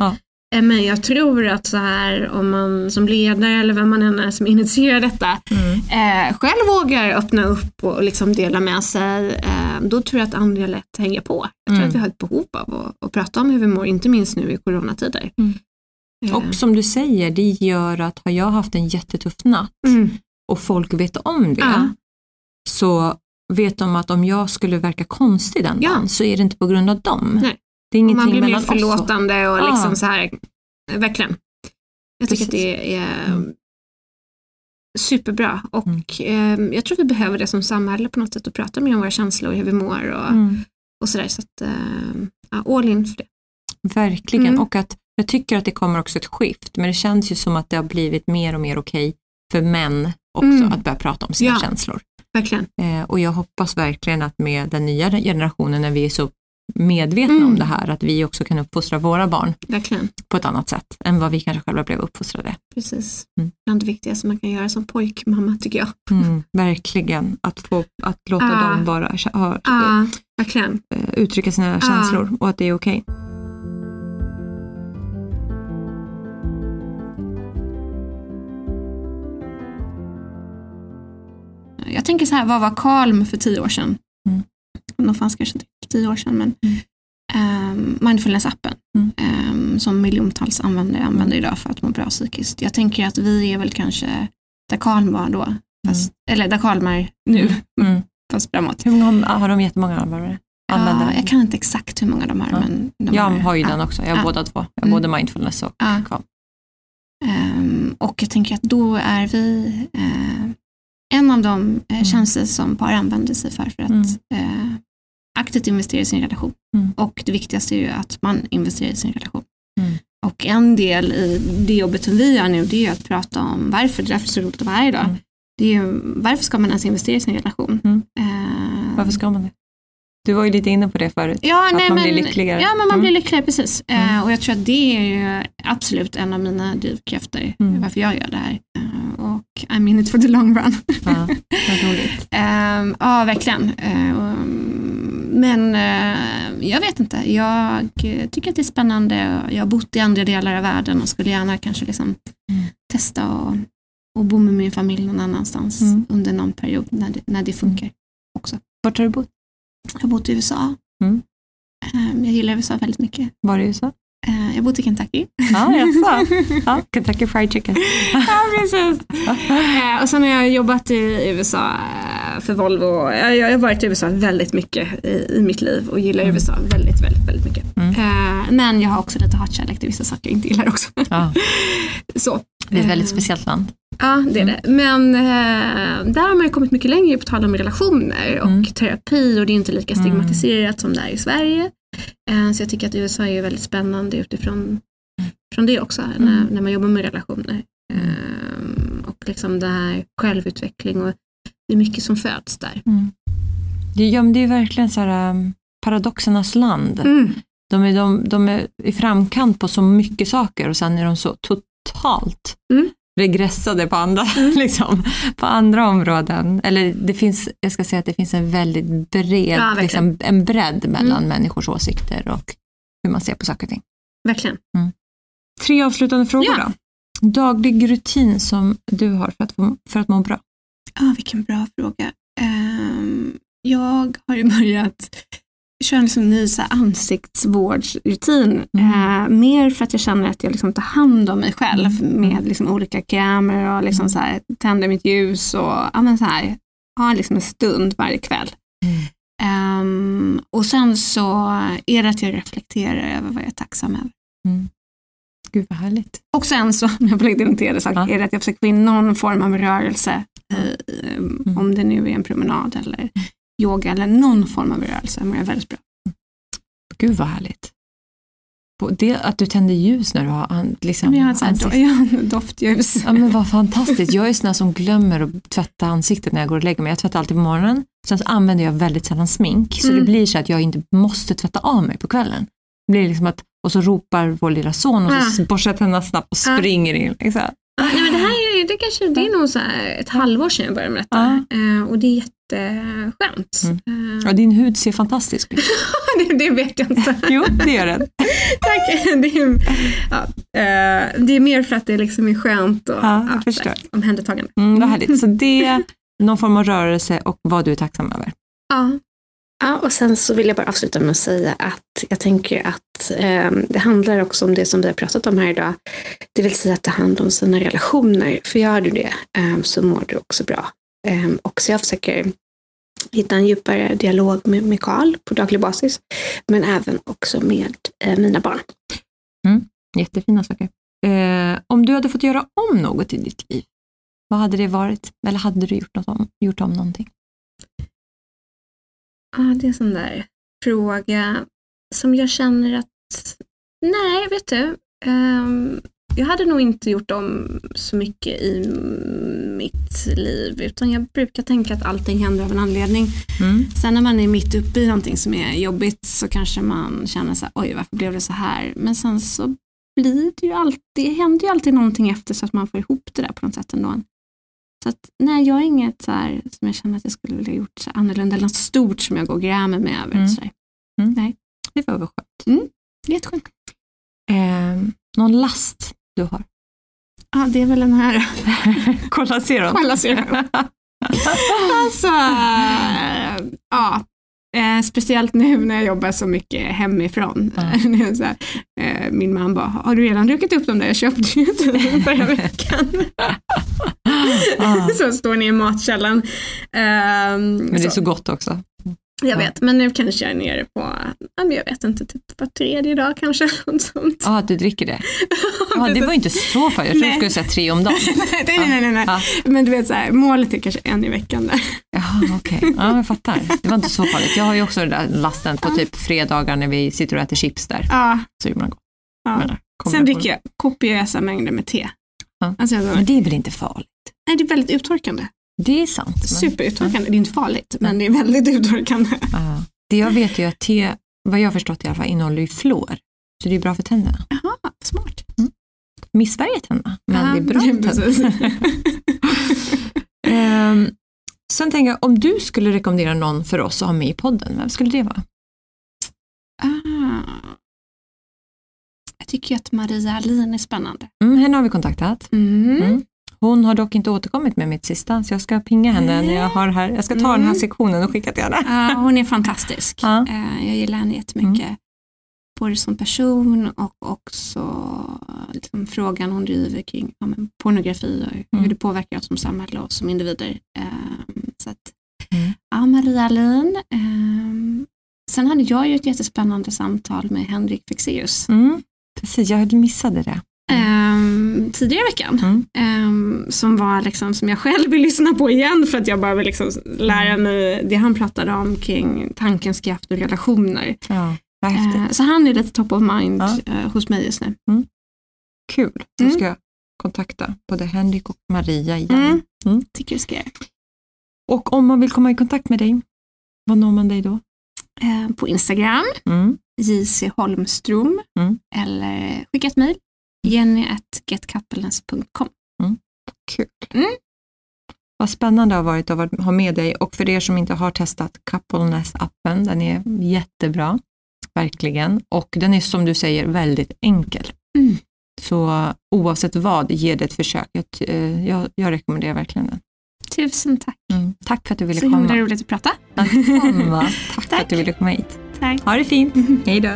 Speaker 2: Eh, Men jag tror att så här om man som ledare eller vem man än är som initierar detta
Speaker 1: Mm.
Speaker 2: eh, själv vågar öppna upp och liksom dela med sig, eh, då tror jag att andra lätt hänger på. Jag tror
Speaker 1: Mm.
Speaker 2: att vi har ett behov av att, att prata om hur vi mår, inte minst nu i coronatider.
Speaker 1: Mm.
Speaker 2: Eh,
Speaker 1: Och som du säger, det gör att har jag haft en jättetuff natt
Speaker 2: mm,
Speaker 1: och folk vet om det,
Speaker 2: Ja.
Speaker 1: så vet de att om jag skulle verka konstig den
Speaker 2: Ja.
Speaker 1: dagen så är det inte på grund av dem.
Speaker 2: Nej.
Speaker 1: Det är
Speaker 2: och
Speaker 1: ingenting
Speaker 2: man blir mer
Speaker 1: och-
Speaker 2: förlåtande och
Speaker 1: Ja.
Speaker 2: liksom så här, verkligen. Jag tycker
Speaker 1: Precis.
Speaker 2: att det är
Speaker 1: Mm.
Speaker 2: superbra och
Speaker 1: Mm.
Speaker 2: eh, jag tror vi behöver det som samhälle på något sätt att prata mer om våra känslor, hur vi mår och,
Speaker 1: Mm.
Speaker 2: och sådär. Så att, eh, all in för det.
Speaker 1: Verkligen,
Speaker 2: Mm.
Speaker 1: och att jag tycker att det kommer också ett skift, men det känns ju som att det har blivit mer och mer okej för män också
Speaker 2: Mm.
Speaker 1: att börja prata om sina
Speaker 2: Ja.
Speaker 1: känslor.
Speaker 2: Verkligen.
Speaker 1: Eh, och jag hoppas verkligen att med den nya generationen, när vi är så medvetna
Speaker 2: Mm.
Speaker 1: om det här, att vi också kan uppfostra våra barn
Speaker 2: Verkligen.
Speaker 1: på ett annat sätt än vad vi kanske själva blev uppfostrade.
Speaker 2: Precis.
Speaker 1: Mm.
Speaker 2: Bland det viktigaste man kan göra som pojkmamma tycker jag.
Speaker 1: Mm, verkligen, att, få, att låta
Speaker 2: Ah.
Speaker 1: dem bara ha,
Speaker 2: Ja, verkligen.
Speaker 1: eh, uttrycka sina
Speaker 2: Ah.
Speaker 1: känslor och att det är okej.
Speaker 2: Jag tänker så här, vad var Calm för tio år sedan?
Speaker 1: Mm.
Speaker 2: Nå fanns kanske inte för tio år sedan, men
Speaker 1: Mm.
Speaker 2: ehm, mindfulness-appen
Speaker 1: Mm.
Speaker 2: ehm, som miljontals användare använder idag för att må bra psykiskt. Jag tänker att vi är väl kanske där Calm var då, fast, eller där Calm är nu,
Speaker 1: Mm.
Speaker 2: fast framåt.
Speaker 1: Hur många har, har de jättemånga användare?
Speaker 2: Ja, jag kan inte exakt hur många de har.
Speaker 1: Ja.
Speaker 2: Men de
Speaker 1: jag har ju
Speaker 2: ja.
Speaker 1: den också, jag har
Speaker 2: Ja.
Speaker 1: båda två. Jag har
Speaker 2: Mm.
Speaker 1: både mindfulness och
Speaker 2: Ja.
Speaker 1: Calm.
Speaker 2: Ehm, och jag tänker att då är vi eh, en av de eh,
Speaker 1: Mm.
Speaker 2: tjänster som par använder sig för, för att
Speaker 1: Mm.
Speaker 2: eh, aktivt investera i sin relation.
Speaker 1: Mm.
Speaker 2: Och det viktigaste är ju att man investerar i sin relation.
Speaker 1: Mm.
Speaker 2: Och en del i det jobbet som vi gör nu, det är ju att prata om varför, det är därför det är så roligt att vara här idag.
Speaker 1: Mm.
Speaker 2: Det är ju, varför ska man ens investera i sin relation?
Speaker 1: Mm.
Speaker 2: Eh,
Speaker 1: Varför ska man det? Du var ju lite inne på det förut.
Speaker 2: Ja,
Speaker 1: Att
Speaker 2: nej,
Speaker 1: man
Speaker 2: men,
Speaker 1: blir lyckligare.
Speaker 2: Ja, men man
Speaker 1: Mm.
Speaker 2: blir lyckligare, precis.
Speaker 1: Mm.
Speaker 2: Eh, och jag tror att det är ju absolut en av mina drivkrafter,
Speaker 1: Mm.
Speaker 2: varför jag gör det här. Eh, och I'm in it for the long run.
Speaker 1: Ja, vad roligt.
Speaker 2: Eh, ja, verkligen. Eh, och, mm, men eh, jag vet inte, jag eh, tycker att det är spännande. Jag har bott i andra delar av världen och skulle gärna kanske liksom
Speaker 1: Mm.
Speaker 2: testa och, och bo med min familj någon annanstans
Speaker 1: Mm.
Speaker 2: under någon period när det, när det funkar också.
Speaker 1: Vart har du bott?
Speaker 2: Jag har bott i USA.
Speaker 1: Mm.
Speaker 2: Eh, jag gillar USA väldigt mycket.
Speaker 1: Var i USA?
Speaker 2: Eh, jag bor i Kentucky.
Speaker 1: Ja, jaså? Ja, Kentucky Fried Chicken.
Speaker 2: ja, precis. Eh, och sen har jag jobbat i USA eh, för Volvo. Jag, jag har varit i USA väldigt mycket i, i mitt liv och gillar
Speaker 1: Mm.
Speaker 2: USA väldigt, väldigt, väldigt mycket.
Speaker 1: Mm.
Speaker 2: Men jag har också lite hatkärlek till vissa saker jag inte gillar också.
Speaker 1: Ja,
Speaker 2: Så.
Speaker 1: det är ett väldigt speciellt land.
Speaker 2: Ja, det är
Speaker 1: Mm.
Speaker 2: det. Men eh, där har man ju kommit mycket längre på tal om relationer och
Speaker 1: Mm.
Speaker 2: terapi och det är inte lika
Speaker 1: Mm.
Speaker 2: stigmatiserat som det är i Sverige. Eh, så jag tycker att USA är väldigt spännande utifrån från det också, när,
Speaker 1: Mm.
Speaker 2: när man jobbar med relationer. Eh, och liksom det här självutveckling och det är mycket som föds där.
Speaker 1: Det, ja, men det är verkligen så här, um, paradoxernas land.
Speaker 2: Mm.
Speaker 1: De, är, de, de är i framkant på så mycket saker och sen är de så totalt
Speaker 2: Mm.
Speaker 1: Regressade på andra, liksom, på andra områden. Eller det finns, jag ska säga att det finns en väldigt bred,
Speaker 2: Ja,
Speaker 1: liksom, en bredd mellan
Speaker 2: Mm.
Speaker 1: människors åsikter och hur man ser på saker och ting.
Speaker 2: Verkligen.
Speaker 1: Tre avslutande frågor
Speaker 2: Ja.
Speaker 1: då. Daglig rutin som du har för att, för att må bra.
Speaker 2: Ja, vilken bra fråga. Ehm, jag har ju börjat köra en liksom ny så ansiktsvårdsrutin.
Speaker 1: Mm.
Speaker 2: Eh, mer för att jag känner att jag liksom tar hand om mig själv
Speaker 1: Mm.
Speaker 2: med liksom olika krämer och liksom
Speaker 1: Mm.
Speaker 2: så här, tänder mitt ljus och ja, men så här, ha liksom en stund varje kväll. Ehm, och sen så är det att jag reflekterar över vad jag är tacksam över.
Speaker 1: Gud vad härligt.
Speaker 2: Och sen så, om jag får lägga till en tredje sak,
Speaker 1: Ja.
Speaker 2: är det att jag försöker få in någon form av rörelse. eh,
Speaker 1: Mm.
Speaker 2: Om det nu är en promenad eller yoga eller någon form av rörelse mår jag väldigt bra.
Speaker 1: Gud vad härligt. Det, att du tänder ljus när du har liksom,
Speaker 2: Men jag har jag har en doftljus.
Speaker 1: Ja men vad fantastiskt. Jag är sån som glömmer att tvätta ansiktet när jag går och lägger mig. Jag tvättar alltid på morgonen. Sen så använder jag väldigt sällan smink. Så
Speaker 2: Mm.
Speaker 1: det blir så att jag inte måste tvätta av mig på kvällen. Det blir liksom att, och så ropar vår lilla son och så
Speaker 2: Ah.
Speaker 1: borstar jag tänderna snabbt och
Speaker 2: Ah.
Speaker 1: springer in. Liksom.
Speaker 2: Ja, nej, men det här är, det kanske, det är nog så ett halvår sedan jag började med detta. Eh, och det är jätteskönt.
Speaker 1: Mm.
Speaker 2: Eh,
Speaker 1: Ja, din hud ser fantastisk ut.
Speaker 2: det, det vet jag inte.
Speaker 1: Jo, det gör den.
Speaker 2: Tack. Det är, ja, eh, det är mer för att det liksom är skönt och
Speaker 1: Ja, jag förstår.
Speaker 2: här, omhändertagande.
Speaker 1: Mm, vad härligt. Så det, någon form av rörelse och vad du är tacksam över.
Speaker 2: Ja.
Speaker 3: Ja, och sen så vill jag bara avsluta med att säga att jag tänker att eh, det handlar också om det som vi har pratat om här idag. Det vill säga att ta hand om sina relationer. För gör du det eh, så mår du också bra. Eh, och så jag försöker hitta en djupare dialog med, med Karl på daglig basis. Men även också med eh, mina barn.
Speaker 1: Mm, jättefina saker. Eh, om du hade fått göra om något i ditt liv, vad hade det varit? Eller hade du gjort, något om, gjort om någonting?
Speaker 2: Ja, det är en sån där fråga som jag känner att, nej, vet du, ehm, jag hade nog inte gjort om så mycket i mitt liv, utan jag brukar tänka att allting händer av en anledning.
Speaker 1: Mm.
Speaker 2: Sen när man är mitt uppe i någonting som är jobbigt så kanske man känner så här, oj varför blev det så här? Men sen så blir det ju alltid, det händer ju alltid någonting efter så att man får ihop det där på något sätt ändå. Så att, nej, jag har inget så här, som jag känner att jag skulle vilja gjort så annorlunda, eller något stort som jag går och grämer mig över.
Speaker 1: Mm.
Speaker 2: Så där.
Speaker 1: Det var väl skönt.
Speaker 2: Är jätteskönt.
Speaker 1: Eh, någon last du har?
Speaker 2: Ja, det är väl den här
Speaker 1: Kolla serum.
Speaker 2: Kolla serum. Alltså, ja. Eh, speciellt nu när jag jobbar så mycket hemifrån. Är så här, eh, min man bara, har du redan druckit upp dem där? Jag köpte ju förra veckan.
Speaker 1: Ah.
Speaker 2: så står ni i matkällan. Ehm,
Speaker 1: Men det är så gott också.
Speaker 2: Jag vet, men nu kanske jag är nere på, jag vet inte, typ var tredje dag kanske.
Speaker 1: Ja, att du dricker det. Ja, det var inte så farligt. Jag trodde du skulle säga tre om dagen.
Speaker 2: nej, nej, nej, nej, nej.
Speaker 1: Ja.
Speaker 2: Men du vet, så här, målet är kanske en i veckan. Där.
Speaker 1: Jaha, okej. Ja, jag fattar. Det var inte så farligt. Jag har ju också den där lasten på typ fredagar när vi sitter och äter chips där.
Speaker 2: Ja,
Speaker 1: Så man gott.
Speaker 2: ja. Sen dricker jag kopiösa mängder med te.
Speaker 1: Ja.
Speaker 2: Alltså,
Speaker 1: Men det är väl inte farligt?
Speaker 2: nej, det är väldigt uttorkande.
Speaker 1: Det är sant. Men,
Speaker 2: Superuttorkande. Det är inte farligt, men det är väldigt uttorkande.
Speaker 1: ja. Det jag vet ju att te, vad jag har förstått i alla fall, innehåller ju fluor. Så det är bra för tänderna.
Speaker 2: Jaha, smart.
Speaker 1: Missfärgar tänderna, men
Speaker 2: Ja,
Speaker 1: det är bra för tänderna. Ehm, sen tänker jag, om du skulle rekommendera någon för oss att ha med i podden, vem skulle det vara?
Speaker 2: ah. Jag tycker att Maria Alin är spännande.
Speaker 1: Mm, henne har vi kontaktat.
Speaker 2: Mm.
Speaker 1: Mm. Hon har dock inte återkommit med mitt sista, så jag ska pinga henne när jag har här. Jag ska ta den här
Speaker 2: Mm.
Speaker 1: sektionen och skicka till henne.
Speaker 2: Ja, hon är fantastisk.
Speaker 1: Ja.
Speaker 2: Eh, Jag gillar henne jättemycket. både som person och också liksom, frågan hon driver kring ja, pornografi och
Speaker 1: Mm.
Speaker 2: hur det påverkar oss som samhälle och som individer. Ehm, så att,
Speaker 1: Mm.
Speaker 2: ja, Maria Alin. Ehm, sen hade jag ju ett jättespännande samtal med Henrik Fexeus
Speaker 1: Mm. Precis, jag missade det.
Speaker 2: ehm, tidigare i veckan.
Speaker 1: Mm.
Speaker 2: Ehm, som var liksom, som jag själv vill lyssna på igen för att jag bara vill liksom lära
Speaker 1: Mm.
Speaker 2: mig det han pratade om kring tankens kraft och relationer.
Speaker 1: Ja.
Speaker 2: Eh, så han är lite top of mind
Speaker 1: Ja.
Speaker 2: eh, hos mig just nu.
Speaker 1: Kul. Då
Speaker 2: Mm.
Speaker 1: ska jag kontakta både Henrik och Maria igen.
Speaker 2: Mm.
Speaker 1: Mm.
Speaker 2: Tycker du ska göra.
Speaker 1: Och om man vill komma i kontakt med dig, vad når man dig då?
Speaker 2: Eh, på Instagram,
Speaker 1: Mm.
Speaker 2: JC Holmström
Speaker 1: Mm.
Speaker 2: eller skicka ett mejl jenny.getcoupleness.com.
Speaker 1: Kul.
Speaker 2: Mm.
Speaker 1: Vad spännande det har varit att ha med dig och för er som inte har testat Coupleness-appen, den är jättebra, verkligen. Och den är som du säger väldigt enkel.
Speaker 2: Mm.
Speaker 1: Så oavsett vad, ge det ett försök. Jag, eh, jag, jag rekommenderar verkligen den.
Speaker 2: Tusen tack.
Speaker 1: Tack för att du ville
Speaker 2: Så himla
Speaker 1: komma.
Speaker 2: roligt att prata.
Speaker 1: Detsamma. Tack för
Speaker 2: Tack.
Speaker 1: att du ville komma hit.
Speaker 2: Tack.
Speaker 1: Ha det fint. Hej då.